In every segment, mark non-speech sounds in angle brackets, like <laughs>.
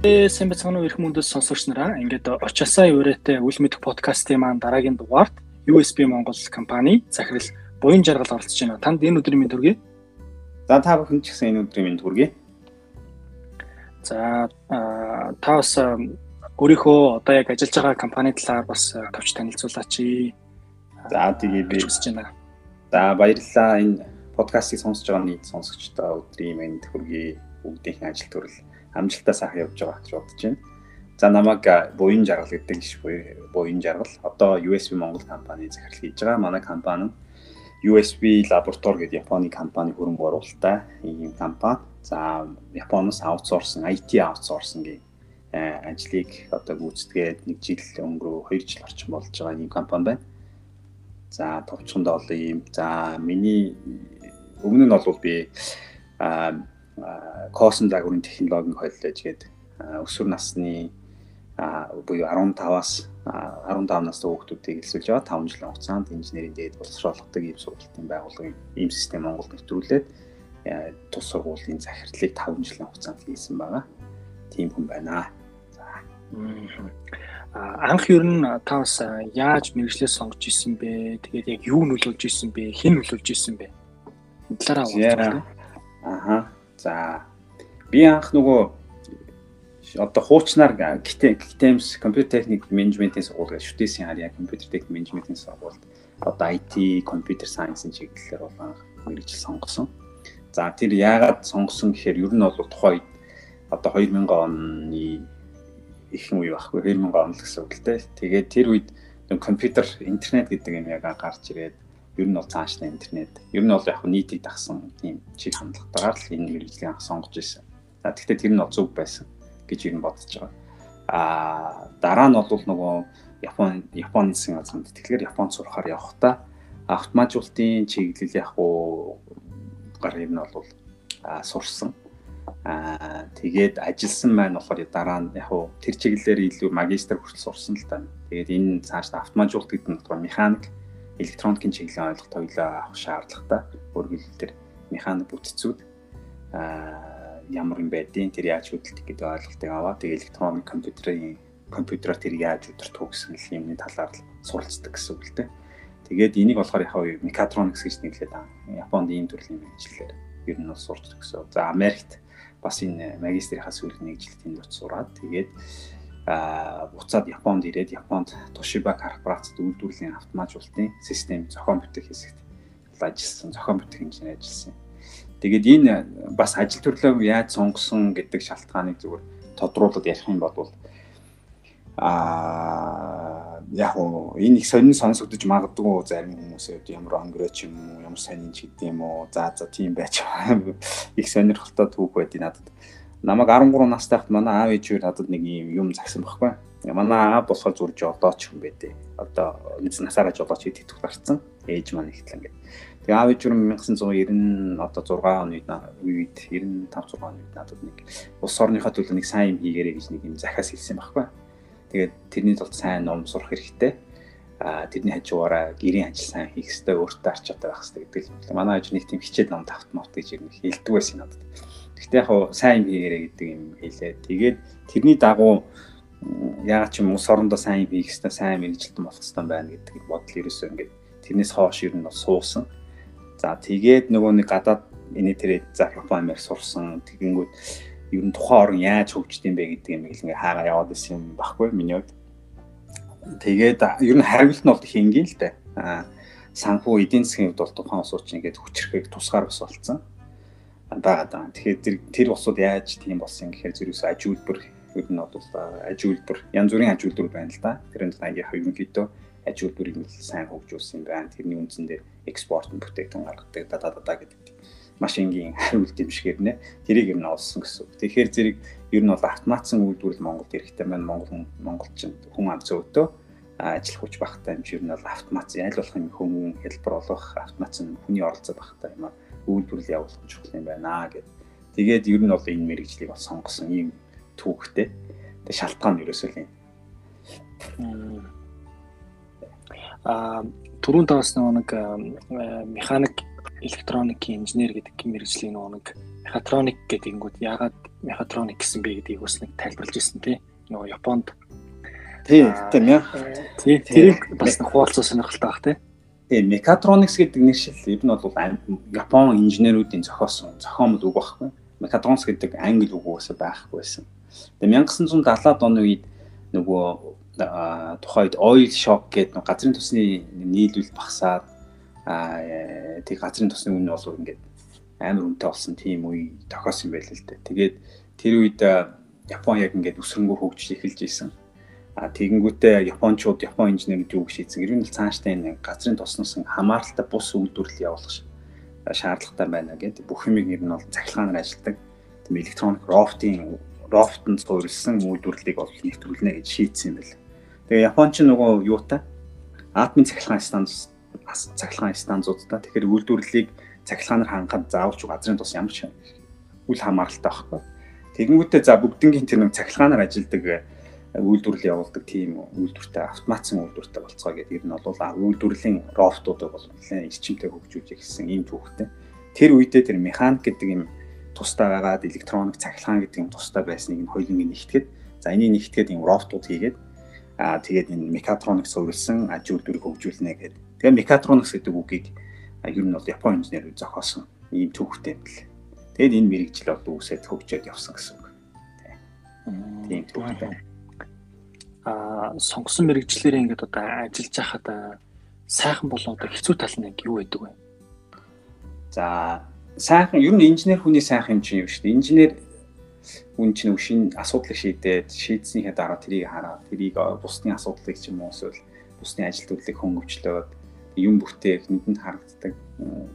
Сайн бацхан уу эрх мөндөс сонсогч нараа ингээд очосоо өрөөтэй үл мэдэх подкастын маань дараагийн дугаарт USB Монгол компани захирал буян жаргал оролцож байна. Танд энэ өдрийн мэнд хүргэе. За та бүхэн ч гэсэн энэ өдрийн мэнд хүргэе. За та бас өөрийнхөө одоо яг ажиллаж байгаа компани талаар бас товч танилцуулаач. За тэгээ би хүсэж байна. За баярлалаа энэ подкастыг сонсож байгаа нийт сонсогчдоо өдрийн мэнд хүргэе. Бүгдийн ажил төрөл амжилтаа сайхан явж байгаа гэж бодож байна. За намайг буян жаргал гэдэг ш буян жаргал одоо USB Монгол компани захирал хийж байгаа. Манай компани нь USB лаборатори гэдэг Японы компани хөрөнгө оруулалттай ийм компани. За Японоос аутсорсон, IT аутсорсингийн ажлыг одоо гүйцэтгээд нэг жил өнгөрөө 2 жил орчим болж байгаа ийм компани байна. За товчхондоо бол ийм за миний өмнө нь бол би косон загварын технологийн холилж гээд өсвөр насны буюу 15-аас 15 настай хүүхдүүдийг элсүүлж байгаа 5 жилийн хугацаанд инженерийн дээд боловсруулалтыг ийм сургалтын байгууллагын ийм систем Монголд нэвтрүүлээд тус сургуулийн захирлыг 5 жилийн хугацаанд хийсэн байгаа. Тийм хүн байна. За. Анх ер нь та бас яаж мэрэгчлээ сонгож исэн бэ? Тэгээд яг юу нөлөөлж исэн бэ? Хэн нөлөөлж исэн бэ? Талаараа уулзах. Аха. За би анх нөгөө одоо хуучнаар GTEMS компьютер техник менежментийн сургууль гэж шүтээсийн харьяа компьютер техник менежментийн сургуульд одоо IT компьютер сайенсийн чиглэлээр бол анх мэрэгжил сонгосон. За тэр яагаад сонгосон гэхээр ер нь бол тухайд одоо 2000 оны ихэнх үе байхгүй 2000 он л гэсэн үг л дээ. Тэгээд тэр үед компьютер интернет гэдэг юм яг гарч ирээд ер нь бол цаашдаа интернет ер нь бол яг нийтийг дагсан тийм чиг хандлагатайгаар л энэ мэрэгжлийн анх сонгож ирсэн. За тэгвэл тэр нь бол зөв байсан гэж ер нь бодож байгаа. Аа дараа нь бол нөгөө Япон Японы засгийн газранд тэгэхээр Японд сурахаар явахдаа автоматжуулалтын чиглэл яг уу гар ер нь бол аа сурсан. Аа тэгээд ажилласан маань болохоор дараа нь яг уу тэр чиглэлээр илүү магистр хүртэл сурсан л та. Тэгээд энэ цаашдаа автоматжуулалт гэдэг нь болохоор механик электроникийн чиглэлийн ойлголт хоёлоо авах шаардлагатай. Өөрөөр хэлбэл механик бүтцүүд аа ямар юм байдیں۔ Тэр яаж хөдөлдөг гэдэг ойлголтыг аваад тэгээ электроник компьютерийн компьютероор тэр яаж өдөртөх гэсэн юмны талаар суралцдаг гэсэн үг л дээ. Тэгээд энийг болохоор яг мекатроникс гэж нэрлэдэг. Японд ийм төрлийн мэдлэлээр ер нь бол сурч гэсэн. За Америкт бас энэ магистрийнхаа сүүлийн нэг жил тэнд очиж сураад тэгээд буцаад Японд ирээд Японд Toshiba корпорацид үйлдвэрлэлийн автоматжуулалтын систем зохион бүтээх хэсэгт ажилласан, зохион бүтээх инженер ажилласан. Тэгээд энэ бас ажил төрлөө яаж сонгосон гэдэг шалтгааныг зүгээр тодруулаад ярих юм бол аа яг уу энэ их сонин сонсогдож магадгүй зарим хүмүүсээ ямар онгөрөөч юм уу ямар сонин ч гэдэг юм уу за за тийм байж их сонирхолтой түүх байдгийг надад намайг 13 настай хат манай аав ээжээр надад нэг юм загсан байхгүй. Манай аав болохоор зүр жолооч хүн байдээ. Одоо үз насаараа жолооч гэдэг төгс гарцсан. Ээж маань ихтлэн гэдэг. Тэгээ аав ээжээр 1990 одоо 6 оны үед 95 6 оны үед надад нэг улс орныхоо төлөө нэг сайн юм хийгээрэй гэж нэг юм захиас хэлсэн байхгүй. Тэгээд тэрний тулд сайн ном сурах хэрэгтэй. А тэрний хажуугаараа гэрийн ажил сайн хийх хэрэгтэй, өөртөө арч чадах хэрэгтэй гэдэг л. Манай ээж нэг тийм хичээл ном тавтмавт гэж юм хэлдэг байсан надад. Гэхдээ яг сайн хийгээрэй гэдэг юм хэлээ. Тэгээд тэрний дагуу яагаад ч юм ус орондоо сайн хийх хэрэгтэй, сайн мэрэгжилтэн болох хэрэгтэй байна гэдэг бодол ерөөсөө ингээд тэрнээс хоош ер нь бол суусан. За тэгээд нөгөө нэг гадаад энэ тэрэг за Япон Америк сурсан. Тэгэнгүүт ер нь тухайн орн яаж хөгждөг юм бэ гэдэг юм ингээ хаагаа яваад исэн юм баггүй миний хувьд. Тэгээд ер нь хариулт нь бол хингийн л дээ. Аа санхүү эдийн засгийн хувьд бол тухайн ус ууч ингээд хүчрэхийг тусгаар бас болцсон байгаад байгаа. Тэгэхээр тэр усууд яаж тийм болсон гэхээр зэрэгс аж үйлдвэр ер нь бол аж үйлдвэр янз бүрийн аж үйлдвэр байна л да. Тэрэн дэнд аяа ерөнхийдөө аж үйлдвэрийг нь сайн хөгжүүлсэн байна. Тэрний үндсэндээ экспорт нь бүтээгдэхүүн гаргадаг да да да гэдэг машингийн хариулт юм шиг нэ тэрийг нь олсон гэсэн үг. Тэгэхээр зэрэг ер нь бол автоматсан үйлдвэрлэл Монголд хэрэгтэй байна. Монгол монголчин хүн ам зөөдөө ажиллах хүч багтай юм шиг ер нь бол автомат аль болох юм хүмүүн хэлбэр олох автоматсан хүний оролцоо багтай юм аа үйлдвэрлэл явуулах чухал юм байна гэд. Тэгээд ер нь бол энэ мэрэгжлийг бол сонгосон ийм түүхтэй. Тэгээд шалтгаан ерөөсөө л юм. Аа түрүүн таас нэг механик электроникийн инженер гэдэг мэрэгжлийн нэг мехатроник гэдэг ингүүд яагаад мехатроник гэсэн бэ гэдгийг бас нэг тайлбарлаж ирсэн тий. Нөгөө Японд тий тийм яа. Тий тэрийг бас хуваалцах сонирхолтой баг тий. Тий мехатроникс гэдэг нэршил ер нь бол Япон инженеруудын зохиосон зохиомл үг байхгүй. Мехатроникс гэдэг англи үг уусаа байхгүй байсан. Тэгээ 1970-аад оны үед нөгөө тухайд oil shock гэдэг газрын тосны нийлүүл багасаад аа тэг газрын тосны үн бол ингээд амар үнэтэй болсон тийм үе тохиосон байл л дээ. Тэгээд тэр үед Япон яг ингээд өсрөнгөө хөгжиж эхэлж исэн. А тэгэнгүүтээ Япончууд Япон инженерүүд юу гэж хийсэн? Ер нь цаашдаа энэ газрын тосноос хамааралтай бус үйлдвэрлэл явуулах шаардлагатай байна гэдэг. Бүх юмыг ер нь бол цахилгаанаар ажилладаг. Тийм электроник рофтын рофтонд суурилсан үйлдвэрлэлийг бол нэвтрүүлнэ гэж шийдсэн юм байна. Тэгээ Японч нөгөө юутай атомын цахилгаан станц цахилгаан станцуудтай тэгэхээр үйлдвэрлэлийг цахилгаанаар хангахад заавалч газрын тус ямар ч үл хамааралтай байхгүй. Тэгэнгүүтээ за бүгднгийн тэр нэг цахилгаанаар ажилладаг э, үйлдвэрлэл явуулдаг тийм үйлдвэртэй автоматсан үйлдвэртэй болцгоо гэдэг ер нь бол үйлдвэрлэлийн роботуудыг бол нэлээд эрчимтэй хөгжүүлж ирсэн ийм түүхтэй. Тэр үедээ тэр механик гэдэг юм тусдаа байгаад электроник цахилгаан гэдэг юм тусдаа байсныг нь хоёуланг нэгтгэхэд за энийг нэгтгээд юм роботууд хийгээд Аа тэгээд энэ мехатроникс суурилсан аж үйлдвэрийг хөгжүүлнэ гэдэг. Тэгээд мехатроникс гэдэг үгийг ер нь бол Японы инженерүүд зохиосон ийм төвхтэй юм л. Тэгээд энэ мэрэгжил бол үүсээд хөгжөөд явсан гэсэн үг. Тийм төвхтэй. Аа сонгосон мэрэгчлэрээ ингээд одоо ажиллаж байхад сайхан болоо одоо хэцүү тал нь юу байдаг вэ? За сайхан ер нь инженер хүний сайхан юм чинь юм шүү дээ. Инженер үн чинь шин асуудлыг шийдээд шийдснийхээ дараа тэрийг хараад тэрийг бусдын асуудлыг ч юм уу эсвэл бусдын ажил төлөвлөлийг хөнгөвчлөөд юм бүтээх нүдэнд харагддаг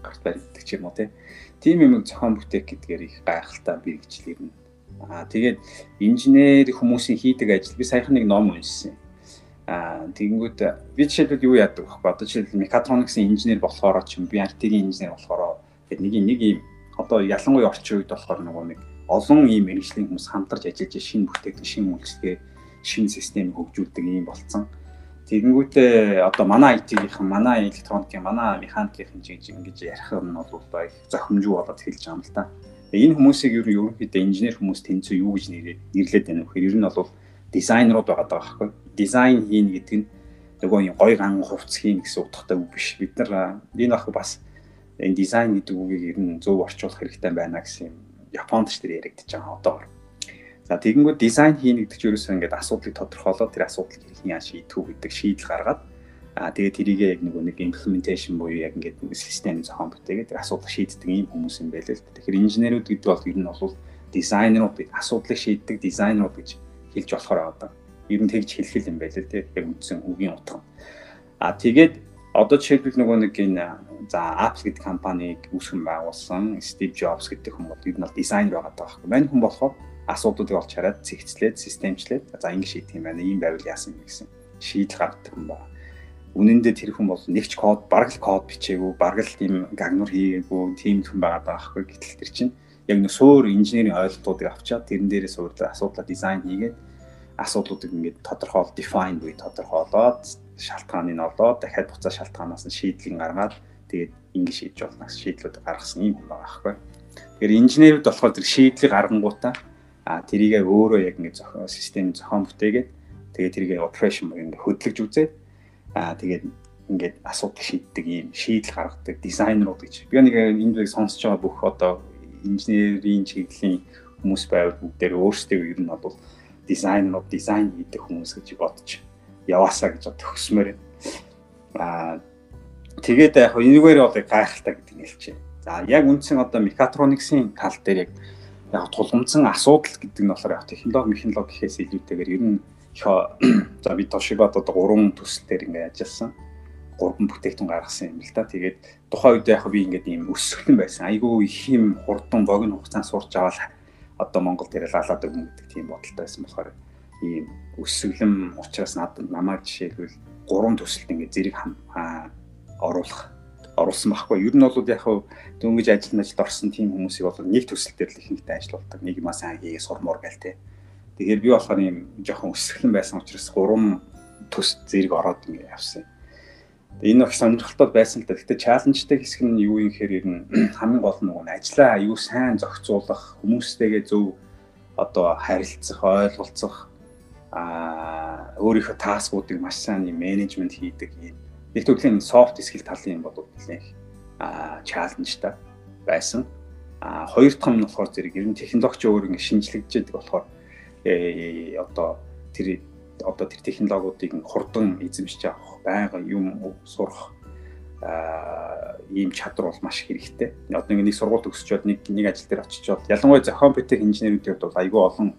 гарт баригддаг ч юм уу тийм юм зохион бүтээх гэдгээр их гайхалтай бэрхжил ирнэ. Аа тэгээд инженер хүмүүсийн хийдэг ажил би саяхан нэг ном уншсан. Аа тэгэнгүүт би жишээлбэл юу яадаг вэ? Одоо жишээлбэл мехатрониксын инженер болохоор ч юм би артерийн инженер болохоор гэдэг нэг нэг юм одоо ялангуяа орчин үед болохоор нөгөө нэг олон ийм мэрэгжлийн хүмүүс хамтарч ажиллаж шинэ бүтээгдэхүүн, шинэ үйлчлэгээ, шинэ систем хөгжүүлдэг ийм болцсон. Тэгэнгүүтээ одоо манай IT-ийн, манай электроникийн, манай механикийн жиж ингэж ярих нь бол их зохимжгүй болоод хэлж байгаа юм л та. Энэ хүмүүсийг ер нь ерөнхийдөө инженер хүмүүс тэнцүү юу гэж нэрлээд байна вэ гэхээр ер нь бол дизайнерууд байгаа даа байхгүй. Дизайн хийн гэдэг нь нөгөө юм гой ган хувцс хийн гэсэн утгатай үг биш. Бид нар энэ ах бас энэ дизайн гэдэг үгийг ер нь зөв орчуулах хэрэгтэй байна гэсэн юм Японд ч тэр яригдчихэж байгаа одоогор. За тэгэнгүүт дизайн хийнэ гэдэг чинь ерөөсөө ингээд асуудлыг тодорхойлоод тэр асуудлыг хэрхэн яаж шийдэх үү гэдэг шийдэл гаргаад аа тэгээд тэрийг яг нөгөө нэг implementation буюу яг ингээд систем зохион бүтээгээд асуудлыг шийддэг ийм хүмүүс юм байл л. Тэгэхээр инженерүүд гэдэг бол ер нь бол дизайнерууд асуудлыг шийддэг дизайнерууд гэж хэлж болохоор байгаа. Ер нь тэгж хэлэх юм байл л тийм яг үндсэн үгийн утга. Аа тэгээд одоо жишээлбэл нөгөө нэг энэ за Apple гэдэг компанийг үүсгэн байгуулсан Steve Jobs гэдэг хүн бол ер нь бол дизайнер байгаа даа. Мань хүн болохоор асуудлуудыг олж хараад цэгцлээд, системчлээд за ингэ шийдэх юм байна. Ийм байвал яасан юм гэсэн шийдэл гаргадаг хүн байна. Үнэн дээр тэр хүн бол нэгч код, бараг л код бичээгүй, бараг л тийм гагнур хийгээгүй, тийм хүн байгаа байхгүй. Гэтэл тэр чинь яг нэг суур инженерийн ойлголтуудыг авчаад тэрэн дээрээ суурлаа асуудлаа дизайн хийгээд асуудлуудыг ингээд тодорхойл, define буюу тодорхойлоод шалтгааны нь олоод дахиад буцаа шалтгаанаас нь шийдлийг гаргаад тэгээд ингэ шийдэж болно гэсэн шийдлүүд гаргасан юм байгаа байхгүй. Тэгэхээр инженерүүд болохоор тэр шийдлийг гаргангуудаа а тэрийгээ өөрөө яг ингэ зохион систем зохион бүтээгээд тэгээд тэрийгээ operation ингэ хөдөлгөж үзээд а тэгээд ингээд асуудал шийддэг ийм шийдэл гаргадаг дизайнерууд гэж. Би нэг энд нэг сонсож байгаа бүх одоо инженерийн чиглэлийн хүмүүс байвал бүгдээр өөрсдөө ер нь бол дизайнерууд дизайн хийдэг хүмүүс гэж бодож яваасаа гэж төгсмөр юм. Аа тэгээд яг энэгээр бол гайхалтай гэдэг нь хэлчихэ. За яг үндсэн одоо мехатрониксын тал дээр яг яг тулгымдсан асуудал гэдэг нь болохоор технологи механологи гэхээс илүүтэйгээр ер нь <clears throat> за би Toshiba-д одоо гурван төсөл дээр ингээд ажилласан. Гурван бүтээгдэхүүн гаргасан юм л да. Тэгээд тухайн үед яг би ингээд ийм өсөглөн байсан. Айгүй их юм хурдан богино хугацаанд сурч аваад одоо Монгол дээр лалаад өгнө гэдэг тийм бодолтой байсан болохоор ийм өсөглөм учраас надад намайг жишээлбэл гурван төсөлд ингээд зэрэг оруулах оруулсан байхгүй. Ер нь бол яг хав дөнгөж ажил мэжилд орсон тийм хүмүүсийг бол нэг төсөл дээр л ихэнхдээ ажилладаг. Нэг маа сайн хийгээ сурмуур гээл те. Тэгэхээр би болохоор ийм жоохон өсөглөн байсан учраас гурван төс зэрэг ороод ингээд явсан. Энэ их сонирхолтой байсан л да. Гэхдээ чаленжтай хэсэг нь юу юм гэхээр ер нь <clears throat> хамгийн гол нь нөгөө ажлаа аюу сайн зохицуулах, хүмүүстэйгээ зөв одоо харилцах, ойлголцох а өөрийнхөө таскуудыг маш сайн менежмент хийдэг юм. Нэг төрлийн софт скил талын юм бодвол нэлээх а чаленжтай байсан. А хоёр дахь нь болохоор зэрэг ер нь технологич өөр ингэ шинжлэгдэж болохоор э одоо тэр одоо тэр технологиудыг хурдан эзэмшиж авах, байга юм сурах ийм чадвар бол маш хэрэгтэй. Одоо нэг сургууль төгсчөөд нэг нэг ажил дээр очичоод ялангуяа зохион бүтээх инженерүүдийн хувьд бол айгүй олон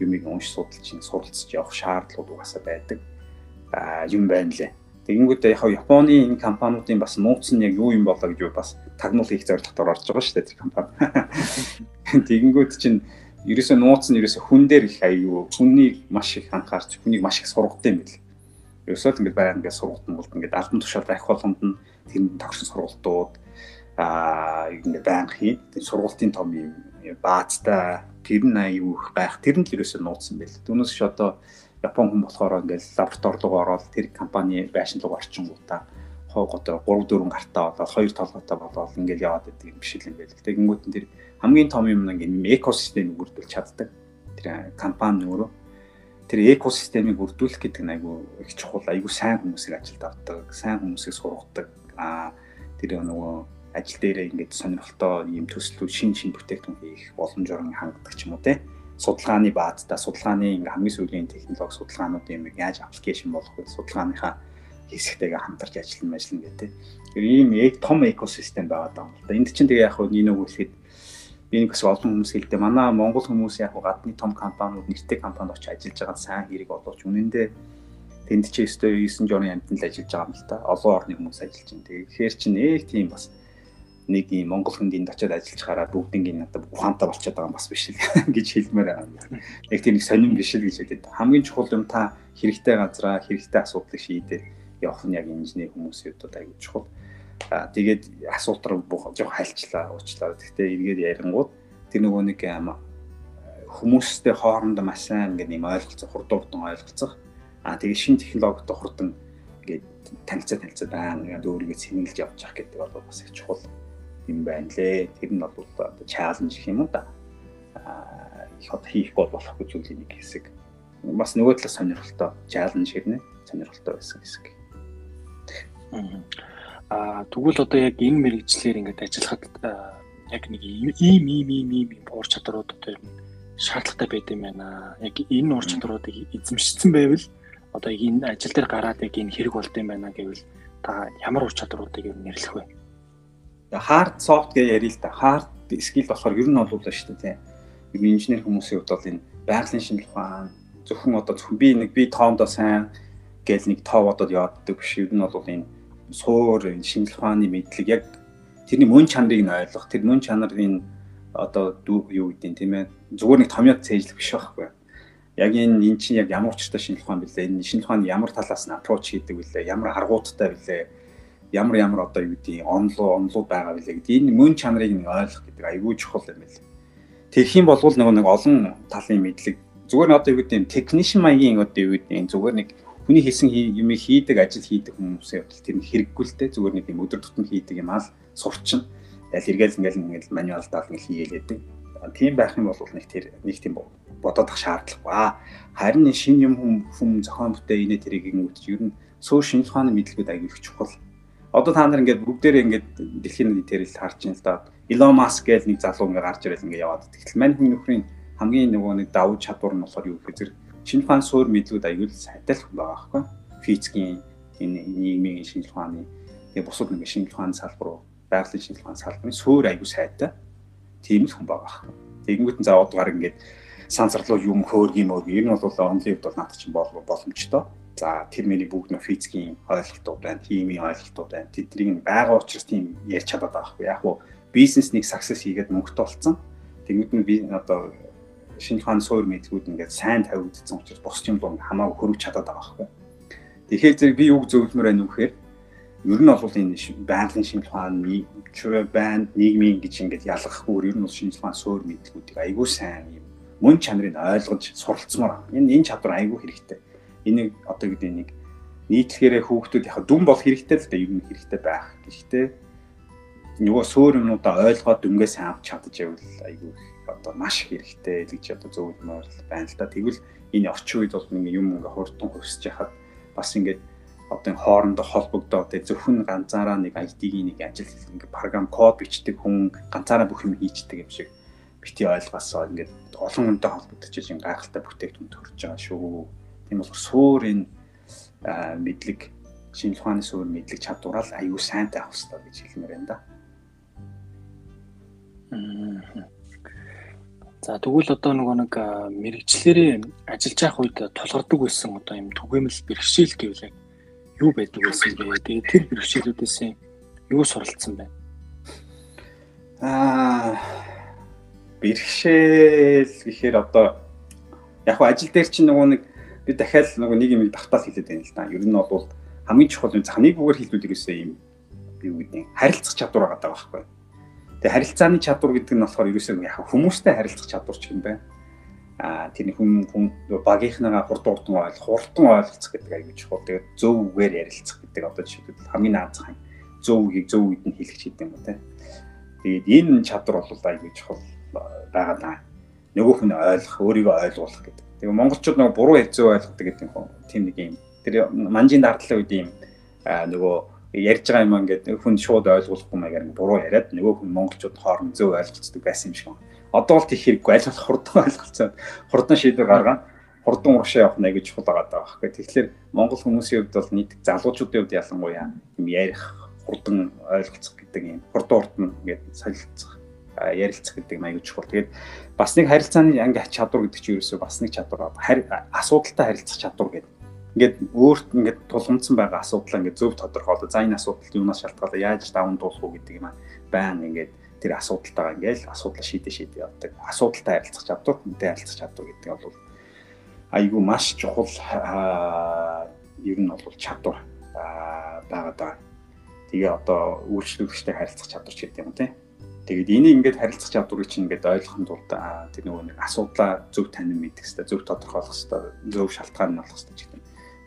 юмыг унш судалж суралцж явах шаардлагууд угаасаа байдаг. Аа юм байна лээ. Тэгэнгүүт яг Японы энэ компаниудын бас нууц нь яг юу юм болоо гэж бас тагнуул хийх зорилгоор орж байгаа шүү дээ тэр компани. <laughs> Тэгэнгүүт чинь ерөөсөө нууц нь ерөөсөө хүн дээр их аюу хүнийг маш их анхаарч хүнийг маш их сургадаг юм бэл. Ерөөсөө л ингээд байнга ингээд сургадаг бол ингээд албан тушаал байх болгонд нь тэр тогтсон сургалтууд аа ингээд байнга хийн. Тэр сургалтын том юм баазтай тэр нь аюу их байх. Тэр нь л ерөөсөө нууцсан байл. Түүнээс ч одоо Япон хүн болохоор ингээд лаборатори руу ороод тэр компани байшин руу орчингуудаа хог одоо 3 4 гартаа болоод хоёр толгойтой болоод ингээд яваад байдаг юм биш юм байл. Тэгэнгүүт нь тэр хамгийн том юм нэг экосистемийг бүрдүүлж чаддаг. Тэр компани өөрөө тэр экосистемийг бүрдүүлэх гэдэг нь айгүй их чухал, айгүй сайн хүмүүсийг ажилд авдаг, сайн хүмүүсийг сургадаг. Аа тэр нөгөө ажил дээрээ ингээд сонирхолтой ийм төслүүд шин шин бүтээгдэхүүн хийх боломжоор хангадаг ч юм уу те судалгааны баазтай судалгааны ингээ хамгийн сүүлийн технологи судалгаанууд юм яаж аппликейшн болох вэ судалгааныхаа хэсэгтэйгээ хамтарч ажиллана ажиллана гэдэг. Тэр ийм том экосистем байгаа даа. Энд чинь тэгээ яг нь нэг үгэлэхэд би нэг бас олон хүмүүс хэлдэг. Манай Монгол хүмүүс яг гадны том компаниуд нэртэй компанид очиж ажиллаж байгаа сайн хэрэг боловч үнэндээ тэнд ч өстой 9 журын амтнд л ажиллаж байгаа юм л та. Олон орны хүмүүс ажиллаж байна. Тэгэхээр чинь нэг тийм бас нэг юм Монгол хүнд энд очиод ажиллаж хараад бүгднийг надад ухаантай болчиход байгаа юм бас биш л <laughs> гэж хэлмээр байна. Яг тийм нэг сонирн биш л гэж хэлээд. Хамгийн чухал юм та хэрэгтэй газраа хэрэгтэй асуудлыг шийдээ явах нь яг инженер хүмүүсийн хувьд аягүй чухал тэгээд асуулт руу жоох хайлчлаа уучлаа. Гэхдээ эргээд ярингууд тэр нөгөө нэг хүмүүстэй хоорондоо маш сайн ингээд юм ойлголцох, хурдан хурдан ойлголцох. Аа тэгээд шин технологитой хурдан ингээд танилцаа танилцаа байна. Ингээд өөрийгөө сэнгэлж явж явах гэдэг бол бас их чухал юм байна лээ. Тэр нь бол одоо чаленж гэх юм да. Аа их одоо хийхгүй болохгүй зүйлийн нэг хэсэг. Бас нөгөө талаас сонирхолтой чаленж хэрнэ сонирхолтой байсан хэсэг. Аа А тэгвэл одоо яг энэ мэрэгчлэр ингээд ажиллахад яг нэг ийм ийм ийм ийм уур чадрууд одоо ер нь шаардлагатай байд юм байна. Яг энэ уур чадруудыг эзэмшсэн байвал одоо энэ ажил дээр гараад яг энэ хэрэг болд юм байна гэвэл та ямар ур чадруудыг ер нь нэрлэх вэ? Hard soft гэж ярил л да. Hard skill болохоор ер нь бол шүү дээ. Тийм. Инженер хүмүүсийн хувьд бол энэ байгалийн шинжилгээ ухаан зөвхөн одоо зөвхөн би нэг би тоондоо сайн гэл нэг тоо бодоод явааддаг биш. Ер нь бол энэ суур шинжлэх ухааны мэдлэг яг тэрний мөн чанарыг нь ойлгох тэр мөн чанарын одоо юу гэдэг юм тийм ээ зүгээр нэг томьёо цээжлэх биш байхгүй яг энэ эн чинь яг ямар учиртай шинжлэх ухаан бэлээ энэ шинжлэх ухааны ямар талаас нь аппроч хийдэг вүлээ ямар аргуудтай вүлээ ямар ямар одоо юу гэдэг онлоо онлууд байгаа вүлээ гэдэг энэ мөн чанарыг нь ойлгох гэдэг айгүй чухал юм байл тэгэх юм бол нөгөө нэг олон талын мэдлэг зүгээр одоо юу гэдэг технишн маягийн одоо юу гэдэг зүгээр нэг хүний хийсэн юм хийдэг ажил хийдэг хүмүүсийн хувьд тэр нь хэрэггүй л дээ зүгээр нэг юм өдөр тутам хийдэг юм аа л сурчин тэгэл эргээл ингээл ингээл мануал даал ингээл хийгээд тийм байх юм бол нэг тэр нэг тийм бодоодох шаардлагагүй. Харин шинэ юм хүм зохион бүтээн инээ тэрийг ингэвч ер нь суур шинж ухааны мэдлэгүүд аягүй их чухал. Одоо та нар ингээд бүгдээрээ ингээд дэлхийн нийтээр л харж байна л да. Elon Musk гэж нэг залуу ингээд гарч ирэл ингээд яваад. Тэгтэл мань хүн нөхрийн хамгийн нөгөө нэг давуу чадвар нь болохоор юу гэхээр шинж ухааны суур мэдлүүд аюул хүн байгаа байхгүй. Физикийн энэ нийгмийн шинж ухааны тэгээ бусад нэг шинж ухааны салбар руу байгалийн шинж ухааны салбарын суур аюул сайтай тийм л хүн байгаа байхгүй. Тэгэнгүүт нь заавал дугаар ингээд сансарлуу юм хөөргий мөр ер нь бол онлын хувьд бол надад чинь боломжтой. За тэр миний бүгд нөө физикийн ойлголтууд байна, химийн ойлголтууд байна. Тэднийг байгаа учраас тийм ярьж чадаад байгаа байхгүй. Яг уу бизнес нэг success хийгээд мөнгөтэй болцсон. Тэгмэд нь би одоо шинэ хаан суур мэдгүүд ингээд сайн тавигдсан учраас бос юм руу хамаагүй хөрөж чадаад байгаа байхгүй. Тэгэхээр зэрэг би юу зөвлөмөр байна вэ гэхээр ер нь бол энэ байгалийн шинэ хаан байна нийгмийн гэж ингээд ялгахгүй ер нь бол шинэ хаан суур мэдгүүдийг айгүй сайн юм мөн чанарыг ойлгож суралцмаар. Энэ энэ чадвар айгүй хэрэгтэй. Энийг одоо гэдэг нэг нийтлэгээрээ хүүхдүүд яг дүн бол хэрэгтэй л да ер нь хэрэгтэй байх. Гэхдээ нөгөө сөөр юмнуудаа ойлгоод дүнгээс авч чадж байвал айгүй одоо маш хэрэгтэй гэж одоо зөвлөмөр байна л да. Тэгвэл энэ орчин үед бол нэг юм ингээ хурдан хувьсж яхад бас ингээд одоо хоорондоо холбогдоод зөвхөн ганцаараа нэг IT-ийн нэг ажил ингээ програм код бичдэг хүн ганцаараа бүх юм хийчдэг юм шиг бити ойлгосоо ингээд олон хүнтэй холбогдож ийм гайхалтай бүтээгдэхүүн төрж байгаа шүү. Тийм болохоор суур энэ мэдлэг шинжлэх ухааны суур мэдлэг чадвараа аюу сайнтай авах хэрэгтэй гэж хэлмээр байна да. За тэгвэл одоо нөгөө нэг мэрэгчлэрээ ажиллаж явах үед тулгардаг байсан одоо юм түгээмэл бэрхшээл гэвэл юу байдаг байсан бэ? Тэгээ тэр бэрхшээлүүдээс юу суралцсан бэ? Аа бэрхшээл гэхээр одоо яг ажил дээр чинь нөгөө нэг би дахиад нөгөө нэг юм давтаал хэлээд байна л да. Ер нь бол хамгийн чухал юм захныг бүгээр хэлбэлдэг гэсэн юм юу гэдэг харилцах чадвар байгаа байхгүй. Тэгээ харилцааны чадвар гэдэг нь болохоор ерөөсөө яг хүмүүстэй харилцах чадвар ч юм байна. Аа тэр хүн хүн багийнхнаагаа хурдан хурдан ойл хурдан ойлголцох гэдэг аягүй чухал. Тэгээд зөв үгээр ярилцах гэдэг одоо жишээлбэл хамгийн наазах юм. Зөв үгийг зөв үед нь хэлэх гэдэг юм те. Тэгээд энэ чадвар бол аягүй чухал байгаа даа. Нөгөө хүн ойлгох, өөрийгөө ойлгуулах гэдэг Тэгээ монголчууд нөгөө буруу хэзээ ойлгодог гэдэг юм тийм нэг юм. Тэр манжийн дардлын үед юм нөгөө ярьж байгаа юм ингээд хүн шууд ойлгуулахгүй маягаар буруу яриад нөгөө хүн монголчууд хооронд зөв ойлголцдог байсан юм шиг байна. Одоо бол тийх хэрэггүй аль болох хурдан <laughs> ойлголцоод хурдан шийдвэр гаргаад хурдан урагшаа явах нэг гэж чухал байгаа даа. Тэгэхээр монгол хүмүүсийн хувьд бол нийт залуучуудын хувьд ялангуяа юм ярих хурдан ойлголцох гэдэг юм хурдан урдан ингээд солилцох ярилцах гэдэг аюул чухал. Тэгээд бас нэг харилцааны анги чадвар гэдэг чинь ерөөсөө бас нэг чадвар асуудалтай харилцах чадвар гэдэг. Ингээд өөрт ингээд тулгамдсан байгаа асуудлаа ингээд зөв тодорхойлоо. За энэ асуудалт юунаас шалтгаалаа яаж даван туулах уу гэдэг юм аа. Баян ингээд тэр асуудалтайгаа ингээд асуудлаа шийдэ шийдэ явдаг. Асуудалтай харилцах чадвар, хүнтэй харилцах чадвар гэдэг нь бол айгүй маш чухал ер нь бол чадвар байгаа даа. Тэгээ одоо үйлчлүүлэгчтэй харилцах чадвар ч гэдэг юм тийм Тэгээд энийг ингээд харилцах чадварыг чинь ингээд ойлгохын тулд тэр нөгөө нэг асуудлаа зөв танин мэдэх хэрэгтэй, зөв тодорхойлох хэрэгтэй, зөв шалтгаан нь олох хэрэгтэй.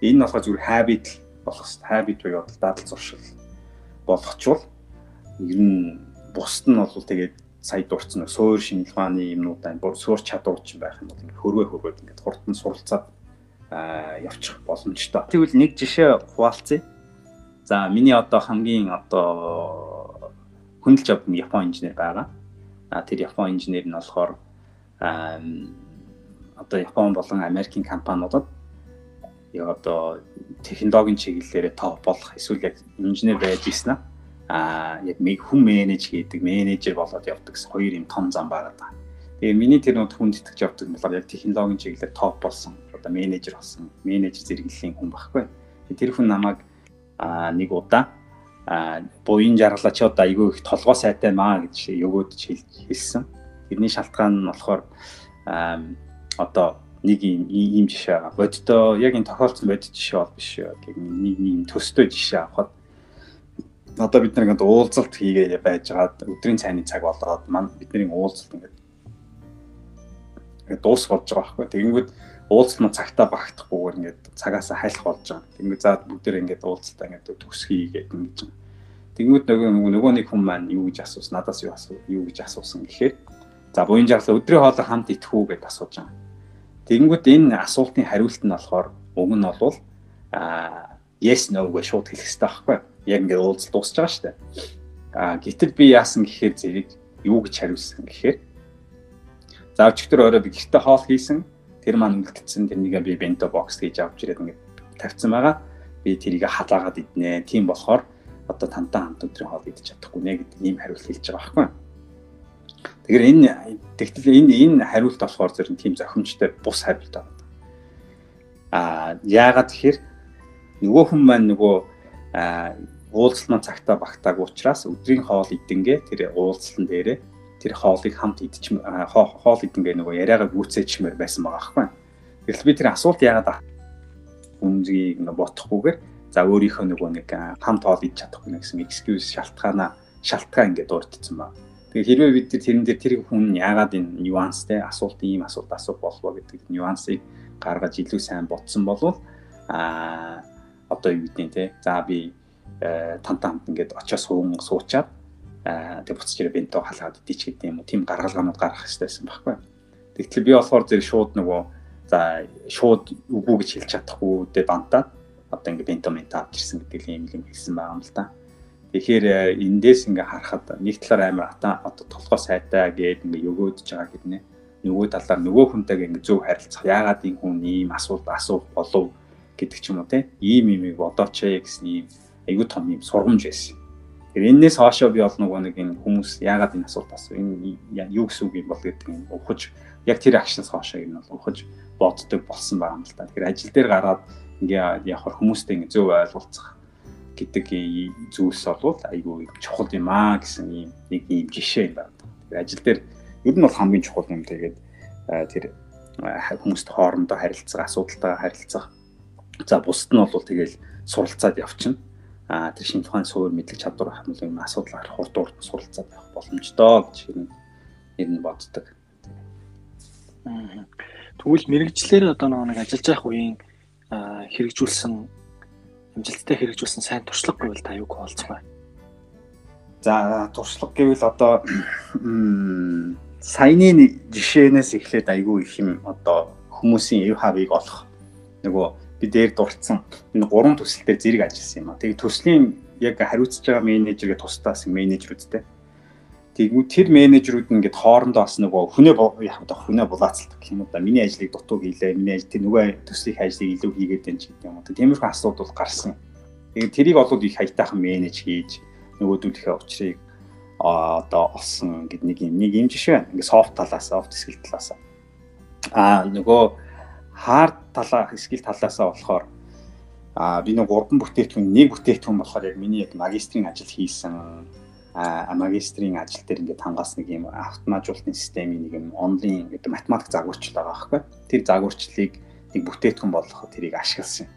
Энэ нь болохоор зүгээр habit болох хэрэгтэй. Habit буюу дадал зуршил болгочвол ер нь бусд нь бол тэгээд сая дурцсан суур шинжилгээ ухааны юмнуудаа суур чадвар чинь байх юм бол хөрвөө хөрвөөд ингээд хурдан суралцаад явчих боломжтой. Тэгвэл нэг жишээ хуваалцъя. За миний одоо хамгийн одоо хөндлөж авдаг Япон инженер байгаа. А тэр Япон инженер нь болохоор одоо Япон болон Америкийн компаниудад яг одоо технологийн чиглэлээр топ болох эсвэл яг инженер байж ирсэн аа яг mig хүн менеж хийдэг менежер болоод явдаг гэсэн хоёр юм том зам байгаа даа. Тэгээ миний тэр нөт хүнд итгэж явдаг болохоор яг технологийн чиглэлээр топ болсон одоо менежер болсон менежер зэрэглэлийн хүн багхгүй. Тэр хүн намайг нэг удаа а буян жаргалаа чи одоо айгүй их толгой сайтай маа гэж өгөөд хэлсэн. Тэрний шалтгаан нь болохоор одоо нэг ийм ийм жишээ аваа. Боддоо яг энэ тохиолдсон бодит жишээ бол биш. Нэг нэг ийм төстэй жишээ авахад одоо бид нэг уулзалт хийгээ байж байгаа өдрийн цайны цаг болоод манд бидний уулзалт ингээд дуус болж байгаа байхгүй. Тэгэнгүүт уулзалт нь цагтаа багтахгүйгээр ингээд цагаасаа хайлах болж байгаа. Тэгэнгүүт за бүгдээр ингээд уулзалтаа ингээд төгсгий гэдэг ингэж. Тэгэнгүүт нөгөө нөгөө нэг хүн маань юу гэж асуусан надаас юу асуу юу гэж асуусан гэхээр за буян жаглаа өдрийн хоолой хамт идэх үү гэж асууж байгаа. Тэгэнгүүт энэ асуултын хариулт нь болохоор уг нь бол а yes no гэж шууд хэлэх хэрэгтэй байхгүй яг ингээд уулзалт дуусч байгаа шүү дээ. А гэтэл би яасан гэхээр зэрэг юу гэж хариулсан гэхээр за өчигдөр орой би гэрте хоол хийсэн тэр маань үлдсэн тэрнийг би бенто бокс гэж авч ирээд ингээд тавьсан байгаа. Би тэрийг халаагаад иднэ. Тийм болохоор одоо тантай хамт өдрийн хоол идэж чадахгүй нэ гэдэг ийм хариулт хэлж байгаа байхгүй. Тэгэхээр энэ тэгтэл энэ энэ хариулт болохоор зөвхөн тийм зохимжтой бус хариулт байна. Аа яагаад тэгэхээр нөгөө хүн маань нөгөө уулзалт маань цагтаа багтаагүй учраас өдрийн хоол идэнгээ тэр уулзалтан дээрээ тэр хоолыг хамт идчих хоол идэнгээ нөгөө яриагаа гүйцээчмээр байсан байгаа байхгүй. Тэгэл би тэр асуулт яагаад үнзгийг ингээ бодохгүйгээр за өөрийнхөө нөгөө нэг хамт хоол идэж чадахгүй гэсэн excuse шалтгаанаа шалтгаан ингээ дуурдсан ба. Тэгээ хэрвээ бид тэрэн дээр тэр хүн яагаад энэ нюанстэй асуулт ийм асуулт асуух болов гэдэг нюансыг гаргаж илүү сайн бодсон болвол аа одоо юу гэдгийг те за би тантаа хамт ингээд очиос суун суучаад тэг буцаж ирээ бенто халаад идэж гэдэг юм уу тийм гаргалгаанууд гаргах хэрэгтэйсэн байхгүй. Тэгтэл би болохоор зэрэг шууд нөгөө за шууд үгүй гэж хэлж чадахгүй дэ бантаад одоо ингээд бенто мента авчирсан гэдэг юм юм хэлсэн байгаа юм л да. Тэгэхээр эндээс ингээ харахад нэг талаар амар ата одоо толгой сайтай гээд ингээ өгөөдөж байгаа гэднэ. Нөгөө талаар нөгөө хүнтэйгээ ингээ зөв харилцах. Яагаад энэ хүн ийм асуулт асуух болов гэдэг ч юм уу те. Ийм юм бодооч ээ гэсэн ийм айгүй том юм сургамж байсан. Тэгэхээр энээс хоошоо би бол нөгөө нэг энэ хүмүүс яагаад энэ асуулт асуу энэ юу гэсэн үг юм бол гэдэг юм ухаж яг тэр акшнс хоошоо юм бол ухаж боддог болсон байгаа юм л та. Тэгэхээр ажил дээр гараад ингээ явах хүмүүстэй ингээ зөв ойлголцох гэдэг зүйлс бол айгүй чухал юм аа гэсэн ийм нэг ийм жишээ юм байна. Тэгэхээр ажил дээр ер нь бол хамгийн чухал юм тэгээд тэр хүмүүст хоорондоо харилцах, асуудалтай харилцах. За бусд нь бол тэгэл суралцаад явчихна а тэр шинэ тухайн суур мэдлэг чадвар хамт юм асуудал гарах хурд урд суралцаад байх боломжтой гэж ер нь боддог. Тэгвэл мэрэгчлэр одоо нэг ажиллаж байх үеийн хэрэгжүүлсэн амжилттай хэрэгжүүлсэн сайн туршлага гэвэл та юуг вэ? За туршлага гэвэл одоо саяны жишээнээс эхлээд айгүй их юм одоо хүмүүсийн эв хавыг олох нөгөө би дээр дурдсан энэ гурван төсөл дээр зэрэг ажилласан юм а. Тэгээ төслийн яг хариуцж байгаа менежергээ тусдаас менежерүүдтэй. Тэгвэл тэр менежерүүд ингээд хоорондоо бас нөгөө хүнээ яг одоо хүнээ булаацалдаг юм да. Миний ажлыг дутуу хийлээ. Миний ажил тэр нөгөө төслийн ажлыг илүү хийгээд байна ч гэдэг юм уу. Тиймэрхүү асуудал гарсан. Тэгээд тэрийг олоод их хаятайхан менеж хийж нөгөөдүүдийнхээ учрыг одоо олсон гэд нэг юм нэг юм жишээ байна. Ингээд софт талаас, софт скил талаас. Аа нөгөө хард талаа скил талаасаа болохоор а би нэг гурван бүтээгдэхүүн нэг бүтээгдэхүүн болохоор яг миний яг магистрийн ажил хийсэн а магистрийн ажил дээр ингээд хангаас нэг юм автоматжуулалтын системийн нэг юм онлайн гэдэг математик загварчил байгаа байхгүй. Тэр загварчлалыг нэг бүтээгдэхүүн болгоход тэрийг ашигласан.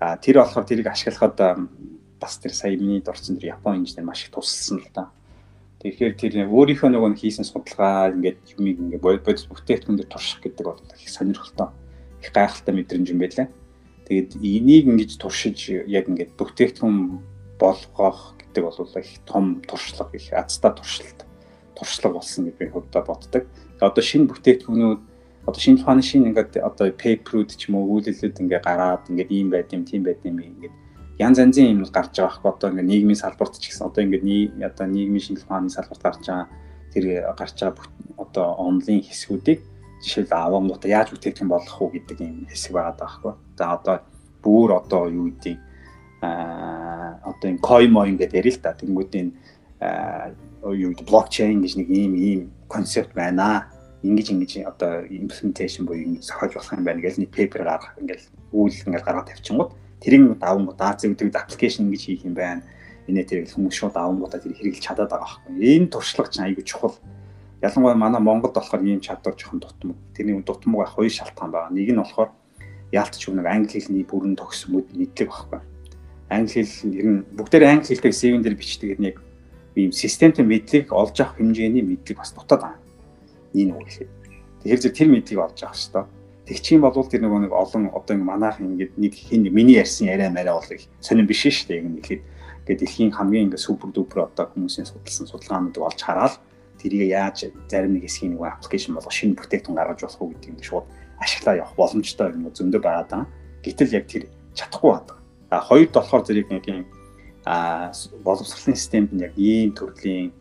А тэр болохоор тэрийг ашиглахад бас тэр сая миний дурдсан тэр Японы инженер маш их тусалсан л да. Тэгэхээр тэр өөрийнхөө нөгөө хийсэн судалгаа ингээд юмыг ингээд бодис бүтээгдэхүүн дээр турших гэдэг бол их сонирхолтой их гайхалтай мэдрэмж юм байлаа. Тэгээд энийг ингэж туршиж яг ингээд бүтээгдэхүүн болгох гэдэг бол их том туршлага их азтай туршилт туршлага болсон гэж би хувьдаа боддог. Одоо шинэ бүтээгдэхүүнүүд одоо шинэ тухайн шинэ ингээд одоо пейперүүд ч юм уу үйлдэлүүд ингээд гараад ингээд ийм байд юм тийм байд юм ингээд янз янзын юм гарч байгаа хэрэг одоо ингээд нийгмийн салбарт ч гэсэн одоо ингээд одоо нийгмийн шинжилгээ ухааны салбарт гарч байгаа тэр гарч байгаа одоо онлайн хэсгүүдийг жишээл авангуудаа яаж бүтээгдэхүүн болгох уу гэдэг юм хэсэг байгаа даахгүй. За одоо бүр одоо юу гэдэг одоо энэ коймо ингээд ярил л та. Тэнгүүд энэ юу гэдэг блокчейн гэж нэг ийм ийм концепт байна. Ингиж ингэж одоо имплементашн буюу ингэж зохиож болох юм байна гэж нэг пейпер гаргах ингээд үйл ингээд гаргаад тавьчихгууд тэрийг давангууд аа зөвдөг аппликейшн ингэж хийх юм байна. Энэ тэр хүмүүс шууд давангуудаа тэр хэрэглэж чадаад байгаа байхгүй. Энэ туршлага чинь айгүй чухал Ялангуяа манай Монголд болохоор ийм чадвар жоохон дутмаг. Тэрний дутмаг байх хоёр шалтгаан байгаа. Нэг нь болохоор яалтч нэг англи хэлний бүрэн төгсмөд мэдлэг багхгүй. Англи хэл ер нь бүгдээр англи хэлтэй CV-н дээр бичдэг нэг ийм системтэй мэдлэг олж авах хэмжээний мэдлэг бас дутаад байна. Нэг үг хэлээ. Тэгэхээр зөв тэр мэдлийг олж авах хэрэгтэй. Тэгчих юм бол тэр нөгөө нэг олон одоо ингэ манайх ингээд нэг хин миний ярьсан яриа мараа бол их сонирн биш шүү дээ. Ингэ нэхэд ингээд дэлхийн хамгийн ингээд супер дупер одоо хүмүүсийн судалсан судалгаануудыг олж хараад тэрийг яаж зарим нэг хэсгийн нэг аппликейшн болгох шинэ бүтээгдэхүүн гаргаж болох уу гэдэг нь шууд ашиглаа явах боломжтой юм зөндөө байгаа даа. Гэтэл яг тэр чадахгүй байдаг. А хоёрд болохоор зэрэг нэг юм а боловсролын системд нь яг ийм төрлийн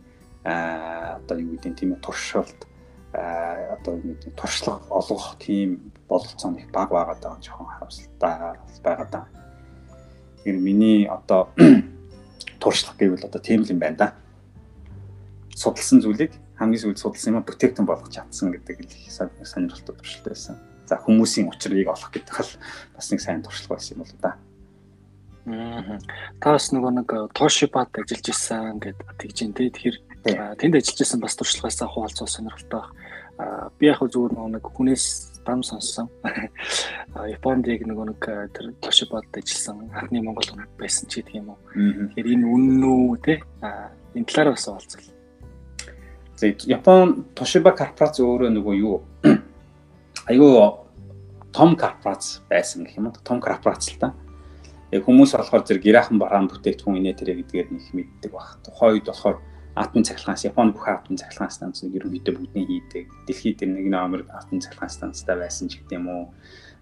а одоо юу гэдэг тийм туршилт а одоо юу гэдэг туршлага олгох тийм бололцоо их баг байгаа даа жоохон харамсалтай байгаа даа. Тэр миний одоо <clears throat> туршлага гэвэл одоо тийм л юм байна да судалсан зүйлийг хамгийн сүүлд судалсан юм бүтээгдэхүүн болгох чадсан гэдэг л их сонирхолтой туршилт байсан. За хүмүүсийн учрыг олох гэдэг бол бас нэг сайн туршлага байсан юм бол да. Аа. Та бас нөгөө нэг Тошибад ажиллаж исэн гэдэг тэгж ин тэ тэгэхээр тэнд ажиллаж исэн бас туршлагаасаа хуваалцах сонирхолтой байна. Би яг зүгээр нөгөө нэг хүнээс дам сонссон. Японд яг нөгөө нэг тэр Тошибад ажилласан анхны монгол хүн байсан ч гэдэг юм уу. Тэгэхээр энэ үнэн үү те энэ талаараа бас хуваалцвал. Япон Toshiba корпорац өөрөө нөгөө юу айгүй том корпорац байсан гэх юм уу том корпорац л та. Яг хүмүүс болохоор зэрэг гэраахан бараан бүтээгдэхүүн инээ тэрэ гэдгээр нэг мэддэг баг. Тухайн үед болохоор атомын цахилгаан Японы бүх атомын цахилгаан станц нэг ерөнхийдөө бүгдний хийдэг. Дэлхийд тэр нэг номер атомын цахилгаан станцтай байсан ч гэдэм үү.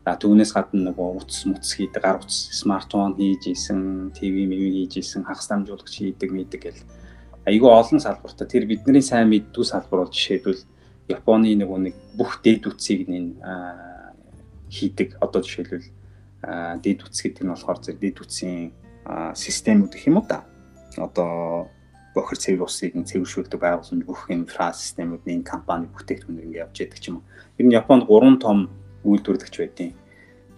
А түүнээс гадна нөгөө утас муц хийдэг, гар утас, смартфон хийж исэн, ТV, МВ хийж исэн, хагас дамжуулагч хийдэг, мэддэг гэл. Айгүй олон салбартаа тэр бидний сайн мэддүү салбар бол жишээлбэл Японы нөгөө нэг бүх дэд үтсийг нь хийдэг. Одоо жишээлбэл дэд үтс гэдэг нь болохоор зэрэг дэд үтсийн системүүд гэх юм уу да. Одоо бохир цэвэр усыг цэвэршүүлдэг байгууллагын бүх инфра системүүд энэ компани бүтээгдэхүүнээр ингэ явж яадаг ч юм. Ер нь Японд 3 том үйлдвэрлэгч байдیں۔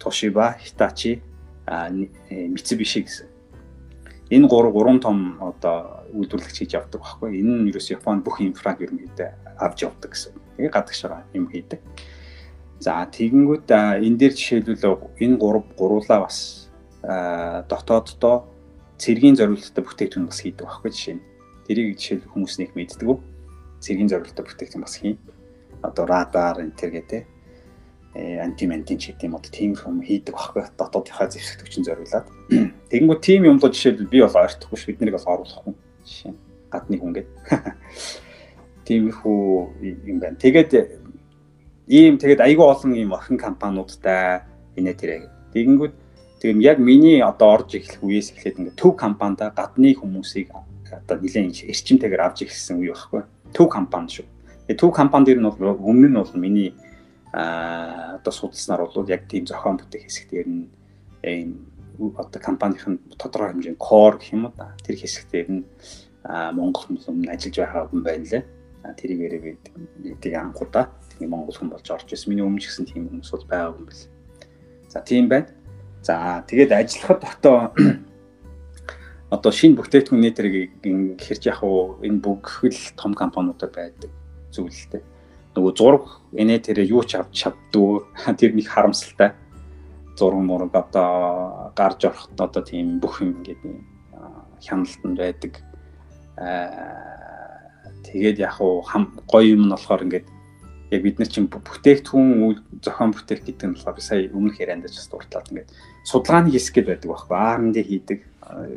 Toshiba, Hitachi, Mitsubishi гэсэн. Энэ гур гурван том одоо үйлдвэрлэгч хийж явдаг байхгүй. Энэ нь ерөөс Японд бүх инфраг ерөнхийдөө авч явдаг гэсэн. Тэгээ гадагшаа юм хийдэг. За тэгэнгүүт энэ дээр жишээлбэл энэ гурав гуруулаа бас дотооддоо цэргийн зориулалттай бүтээгдэхүүн бас хийдэг байхгүй жишээ нь. Тэрийг жишээл хүмүүс нэг мэддэг. Цэргийн зориулалттай бүтээгдэхүүн бас хийн. Одоо радар энэ төр гэдэг э антиментин ч гэдэг юм уу тийм юм хийдэг байхгүй дотоодынхаа зэвсэгтөгчин зориулаад. <clears throat> Тэгэнгүүт тийм юм бол жишээл би бол ойртохгүй ш бид нарыг бол оруулахгүй. Жишээ гадны хүн гэдэг. <laughs> Тиймэрхүү юм байна. Тэгээд ийм тэгээд айгүй олон ийм орхин компаниудтай инээ тэрэг. Тэгэнгүүт тэгээд яг миний одоо орж эхлэх үеэс эхлээд ингээд төв компанида гадны хүмүүсийг одоо нэлээд эрчимтэйгээр авч ирсэн үе байхгүй. Төв компани шүү. Тэгээд төв компани дээр нь бол өмнө нь бол миний а одоо судалснаар бол яг тийм зохион бүтээх хэсгээр нь ийм одоо компанийн тодорхой хэмжээний core гэх юм уу да тэр хэсгээр нь Монгол хүмүүс өмнө ажиллаж байгаа юм байна лээ. Тэрийгээрээ би нэг анхудаа тийм монгол хүн болж орж ирсэн. Миний өмнө ч гэсэн тийм хүмүүс бол байгаагүй юм бэл. За тийм байна. За тэгээд ажиллахад одоо <clears throat> одоо шинэ бүтээгдэхүүн нэтэрийг хэрж яг уу энэ бүгд том компаниудад байдаг зүйлтэй. Нөгөө зураг энэ тэрэ юу ч авч чаддгүй <laughs> тэр нэг харамсалтай. Зураг мураг одоо гарч ороход одоо тийм бүх юм ингээд хяналтанд байдаг. Аа тэгээд яг уу гоё юм нь болохоор ингээд яг бид нар чинь бүтээгдэхүүн зохион бүтээх гэдэг нь болохоор сая өмнөх ярианд ч бас дуртлаад ингээд судалгааны хэсэг гэдэг байдаг байхгүй R&D хийдэг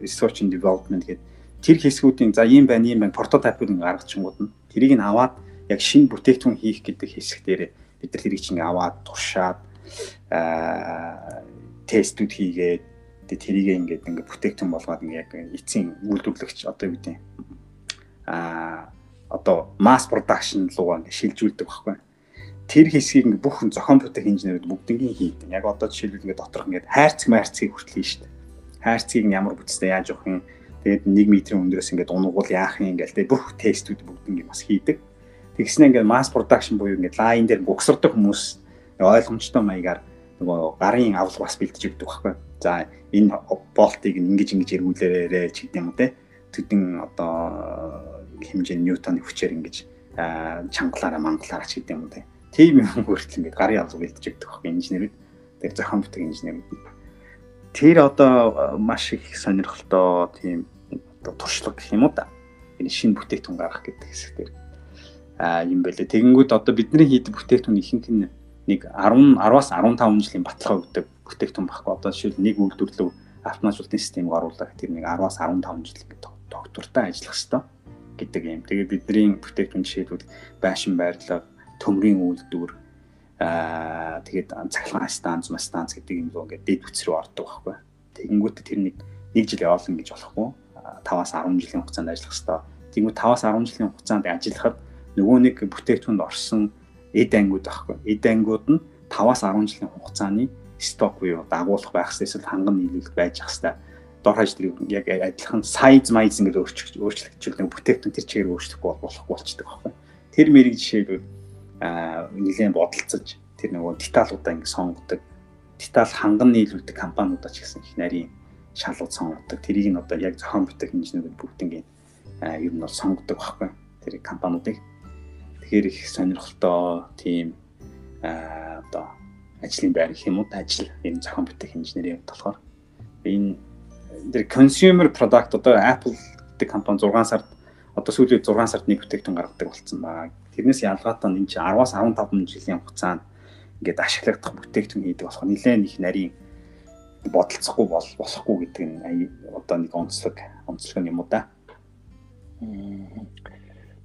research and development гэдэг тэр хэсгүүдийн за ийм байна ийм байна прототипыг гаргachингууд нь тэрийг нь аваад яг шинэ бүтээгдэхүүн хийх гэдэг хэсэг дээр бид нар тэрийг чинь аваад туршаад тестүүд хийгээд тэгээ тэрийг ингээд ингээд бүтээгдэхүүн болгоод ингээд яг эцсийн үйлдвэрлэгч одоо юу гэдэг а одоо масс production руугаа ингээ шилжүүлдэг байхгүй. Тэр хэсгийг ингээ бүх зохион бүтээх инженерүүд бүгднгийн хийдэг. Яг одоо жишээлбэл ингээ доторх ингээ хайрцаг майрцгийг хүртэл хийн штэ. Хайрцгийг ямар бүтцтэй яаж явах юм. Тэгээд 1 метрийн өндрөөс ингээ дунгуул яах юм ингээл тэгээд бүх тестүүд бүгднгийн бас хийдэг. Тэгснэ ингээ масс production буюу ингээ лайн дээр буксардаг хүмүүс ойлгомжтой маягаар нөгөө гарын авлага бас бэлдэж өгдөг байхгүй. За энэ болтыг ингэж ингэж эргүүлээрээ ч гэдэг юм уу те. Тэдэн одоо хэмжээний ньютоны хүчээр ингэж чангалаараа мангалаараа ч гэдэг юм уу тийм юм хүртэл ингээд гарын алга бэлдэж өгдөг байхгүй инженерүүд тэр зохион бүтээх инженерүүд. Тэр одоо маш их сонирхолтой тийм туршлага гэх юм уу да энэ шинэ бүтээгдэхүүн гаргах гэдэг хэсгээр. А юм байлээ. Тэгэнгүүт одоо бидний хийдэг бүтээгдэхүүн ихэнх нь нэг 10 10-аас 15 жилийн баталгаа өгдөг бүтээгдэхүүн баггүй одоо жишээл нэг үйлдвэрлэл автоматжуулалтын системийг оруулах тэр нэг 10-аас 15 жил доктортай ажиллах хэрэгтэй гэдэг юм. Тэгээд бидний бүтээгдэхүүн жишээлбэл байшин байрлал, төмрийн үйлдвэр аа тэгээд цахилгаан станц, станц гэдэг юм зөө ингээд дэд үтс рүү ордог байхгүй. Тэгэнгүүт тэр нэг нэг жил явуулна гэж болохгүй. 5-аас 10 жилийн хугацаанд ажиллах хэрэгтэй. Тэгвэл 5-аас 10 жилийн хугацаанд ажиллахад нөгөө нэг бүтээгдэхүүнд орсон эд ангиуд байхгүй. Эд ангиуд нь 5-аас 10 жилийн хугацааны сток буюу дагуулах байх эсвэл ханган нийлүүлэх байж хэрэгтэй дор тэр яг адилхан size mize ингээд өөрчлөгчл нэг бүтээгдэхүүн тэр чигээр өөрчлөхгүй болохгүй болчдөг байхгүй. Тэр мэрийг жишээлбэл аа нэлээд бодолцож тэр нөгөө деталуудаа ингээд сонгодог. Детал ханган нийлүүлдэг компаниудаа ч гэсэн их нарийн шалгууд сонгодог. Тэрийг нь одоо яг зохион бүтээх инженерүүд бүгднийг аа ер нь бол сонгодог байхгүй. Тэр компаниудыг. Тэгэхээр их сонирхолтой тийм аа одоо ажлын байр гэх юм уу ажил энэ зохион бүтээх инженерийн болохоор энэ тэр consumer product одоо Apple гэдэг компани 6 сард одоо сүүлийн 6 сард нэг бүтээгдэхүүн гаргадаг болсон байна. Тэрнээс ялгаатай энэ чинь 10-аас 15 жилийн хугацаанд ингээд ашиглагдах бүтээгдэхүүн хийдэг болохоор нэлээд их нарийн бодолцохгүй бол болохгүй гэдэг нь одоо нэг онцлог онцлог юм уу да.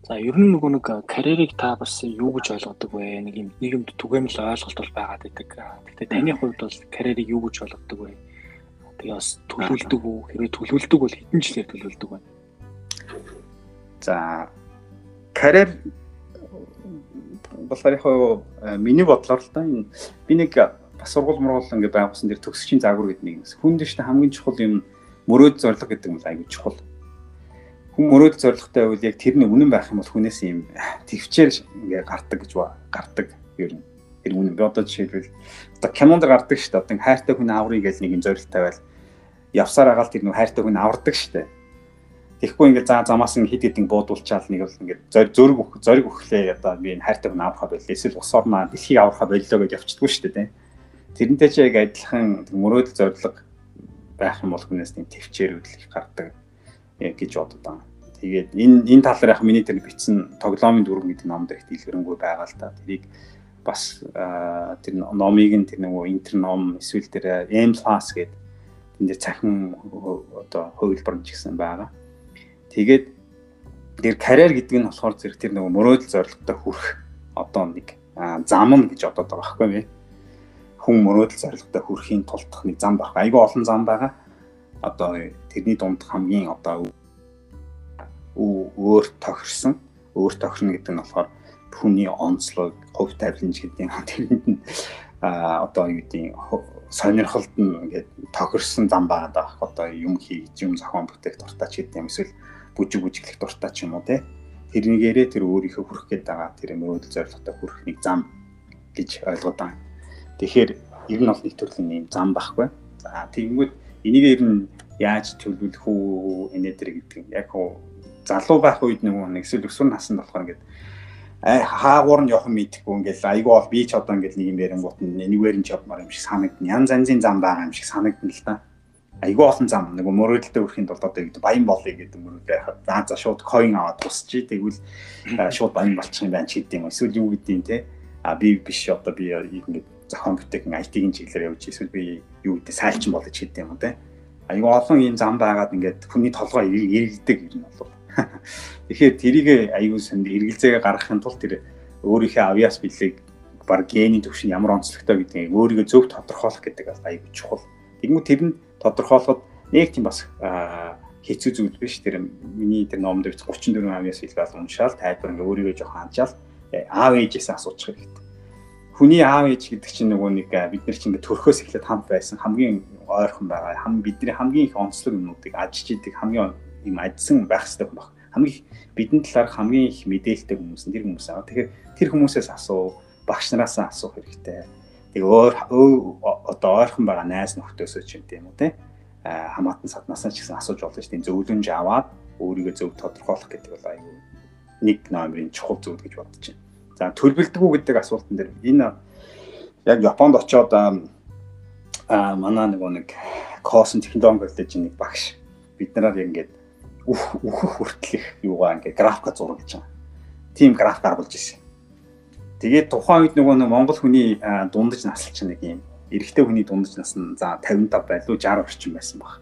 За ер нь нөгөө нэг карьерийг та бас юу гэж ойлгодог вэ? Нэг юм нийгэмд түгээмэл ойлголт бол байгаад байдаг. Гэхдээ таны хувьд бол карьерийг юу гэж ойлгодог вэ? Тэгээ бас төлөвлөдөг үү? Хэрвээ төлөвлөдөг бол хэдэн жилээр төлөвлөдөг вэ? За карьер болохоор яг миний бодлоор л да энэ би нэг бас сургууль мургуул ингээд байгуулсан дээр төгсөгчийн загвар гэдэг нэг юм. Хүн дэвштэй хамгийн чухал юм мөрөөд зориг гэдэг юм айгүй чухал хүн мөрөөдөл зоригтой байвал яг тэрний үнэн байх юм бол хүнээс юм төвчээр ингээ гардаг гэж гардаг ер нь тэр үнэн би одоо жишээлбэл одоо кинонд гардаг шүү дээ одоо хайртай хүн аврыг гэж нэг юм зоригтой байл явсаар агаал тэр нэг хайртай хүн авардаг дээ Тэгэхгүй ингээ заа замаас нь хид хидэн буудуулчаал нэг бол ингээ зориг өгөх зориг өгөхлээ одоо би энэ хайртай хүн аврахаа боллоо эсвэл ус орноо дэлхийг аврахаа боллоо гэж явчихдаггүй шүү дээ тэрнтэй ч яг адилхан мөрөөдөл зориг байх юм бол хүнээс тийм төвчээр үдлэх гардаг гэж боддог. Тэгээд энэ энэ тал дээр яг миний тэр бичсэн тоглоомын дүрм гэдэг номд их дэлгэрэнгүй байгаа л да. Тэрийг бас тэр номыг нь тэр нөгөө интерном эсвэл тэр M class гэдэг энэ цахим одоо хувилбар ч гэсэн байгаа. Тэгээд тэр карьер гэдэг нь болохоор зэрэг тэр нөгөө мөрөөдөл зорилготой хүрэх одоо нэг зам нь гэж бодоод байгаа байхгүй юу? Хүн мөрөөдөл зорилготой хүрэхийн тулд нэг зам баг. Айгүй олон зам байгаа. Одоо тэрний дунд хамгийн одоо өөр тохирсон өөр тохирно гэдэг нь болохоор хүний онцлог, хувь тавиланч гэдэг юм тэрэнд нь <laughs> а одоо юу гэдэг сонирхолд нь ингээд тохирсон зам байгаа даа. Одоо юм хийж, юм зохион бүтээх дуртай ч гэдэг юм эсвэл бүжиг бүжиглэх дуртай ч юм уу те. Тэрнийгээрээ тэр өөрийнхөө хүрэх гээд байгаа тэр мөрөөдөл зорилготой хүрэх нэг зам гэж ойлгоод байна. Тэгэхээр ер нь бол нэг төрлийн юм зам байхгүй. За тэгэнгүүт энийг ер нь яаж төлөвлөх үү энэ дээр гэдэг яг хуу залуу байх үед нөгөө нэг эсвэл өсвөр наснд болохоор ингээд хаагуур нь явах мэдхгүй ингээл айгүй бол би ч одоо ингээл нэг юм ярингуут нэгвэр нь явмаар юм шиг санагдана. Янз янзын зам байгаа юм шиг санагдана л да. Айгүй олон зам нөгөө мөрөөдөлтөд өрхийн тулд одоо ингэ баян болъё гэдэг мөрөөдөө яхад за шууд coin аваад тусчий тэгвэл шууд баян болчих юм байна ч гэдэг юм. Эсвэл юу гэдэг юм те. А би биш одоо би ингээд зохион бүтээх IT-ийн чиглэлээр явж эсвэл би юу гэдэг сайлчин болож гэдэг юм те. Айгүй олон ийм зам байгаад ингээд хүний толгой ирэлдэг юм бол Тэгэхээр тэрийг аюул санд эргэлзээгээ гаргахын тулд тэр өөрийнхөө авьяас билег баг гений төвшин ямар онцлогтой гэдгийг өөрийгөө зөв тодорхойлох гэдэг бас аюул чухал. Тэгмүү тэр нь тодорхойлоход нэг тийм бас хэцүү зүйл биш. Тэр миний тэр номд бич 34 авьяас билег уншаал тайлбар ингээ өөрийгөө жоохон ханчаал э, аав ээжээс асуучих хэрэгтэй. Хүний аав ээж гэдэг чинь нөгөө нэг бид нар чинь ингээ төрхөөс эхлээд хамт байсан хамгийн ойрхон байгаа. Хам бидний хамгийн их онцлог юмнуудыг ажиж идэг хамгийн юм ажсан байх хэрэгтэй баг. Хамгийн бидний талаар хамгийн их мэдээлэлтэй хүмүүс нь тэр хүмүүс аа. Тэгэхээр тэр хүмүүсээс асуу, багш нараас асуух хэрэгтэй. Тэг өөр одоо ойрхон байгаа найз нөхдөсөө ч юм тийм үү те. А хамаатан саднасаа ч гэсэн асууж болно шүү дээ. Зөвлөмж аваад өөрийгөө зөв тодорхойлох гэдэг бол аюу нэг номерын чухал зүйл гэж бодож байна. За төлбөлдгүү гэдэг асуултан дээр энэ яг Японд очиод а манай нэг нэг Косэн технологи коллежийн нэг багш бид нараар ингээд өөхөх хүртэл их юугаа ингээ графика зураг гэж байгаа. Тим график гаргуулж ирсэн. Тэгээд тухайн үед нөгөө нэг Монгол хүний дундаж наслч нэг юм эрэгтэй хүний дундаж нас нь за 55 байлуу 60 орчим байсан баг.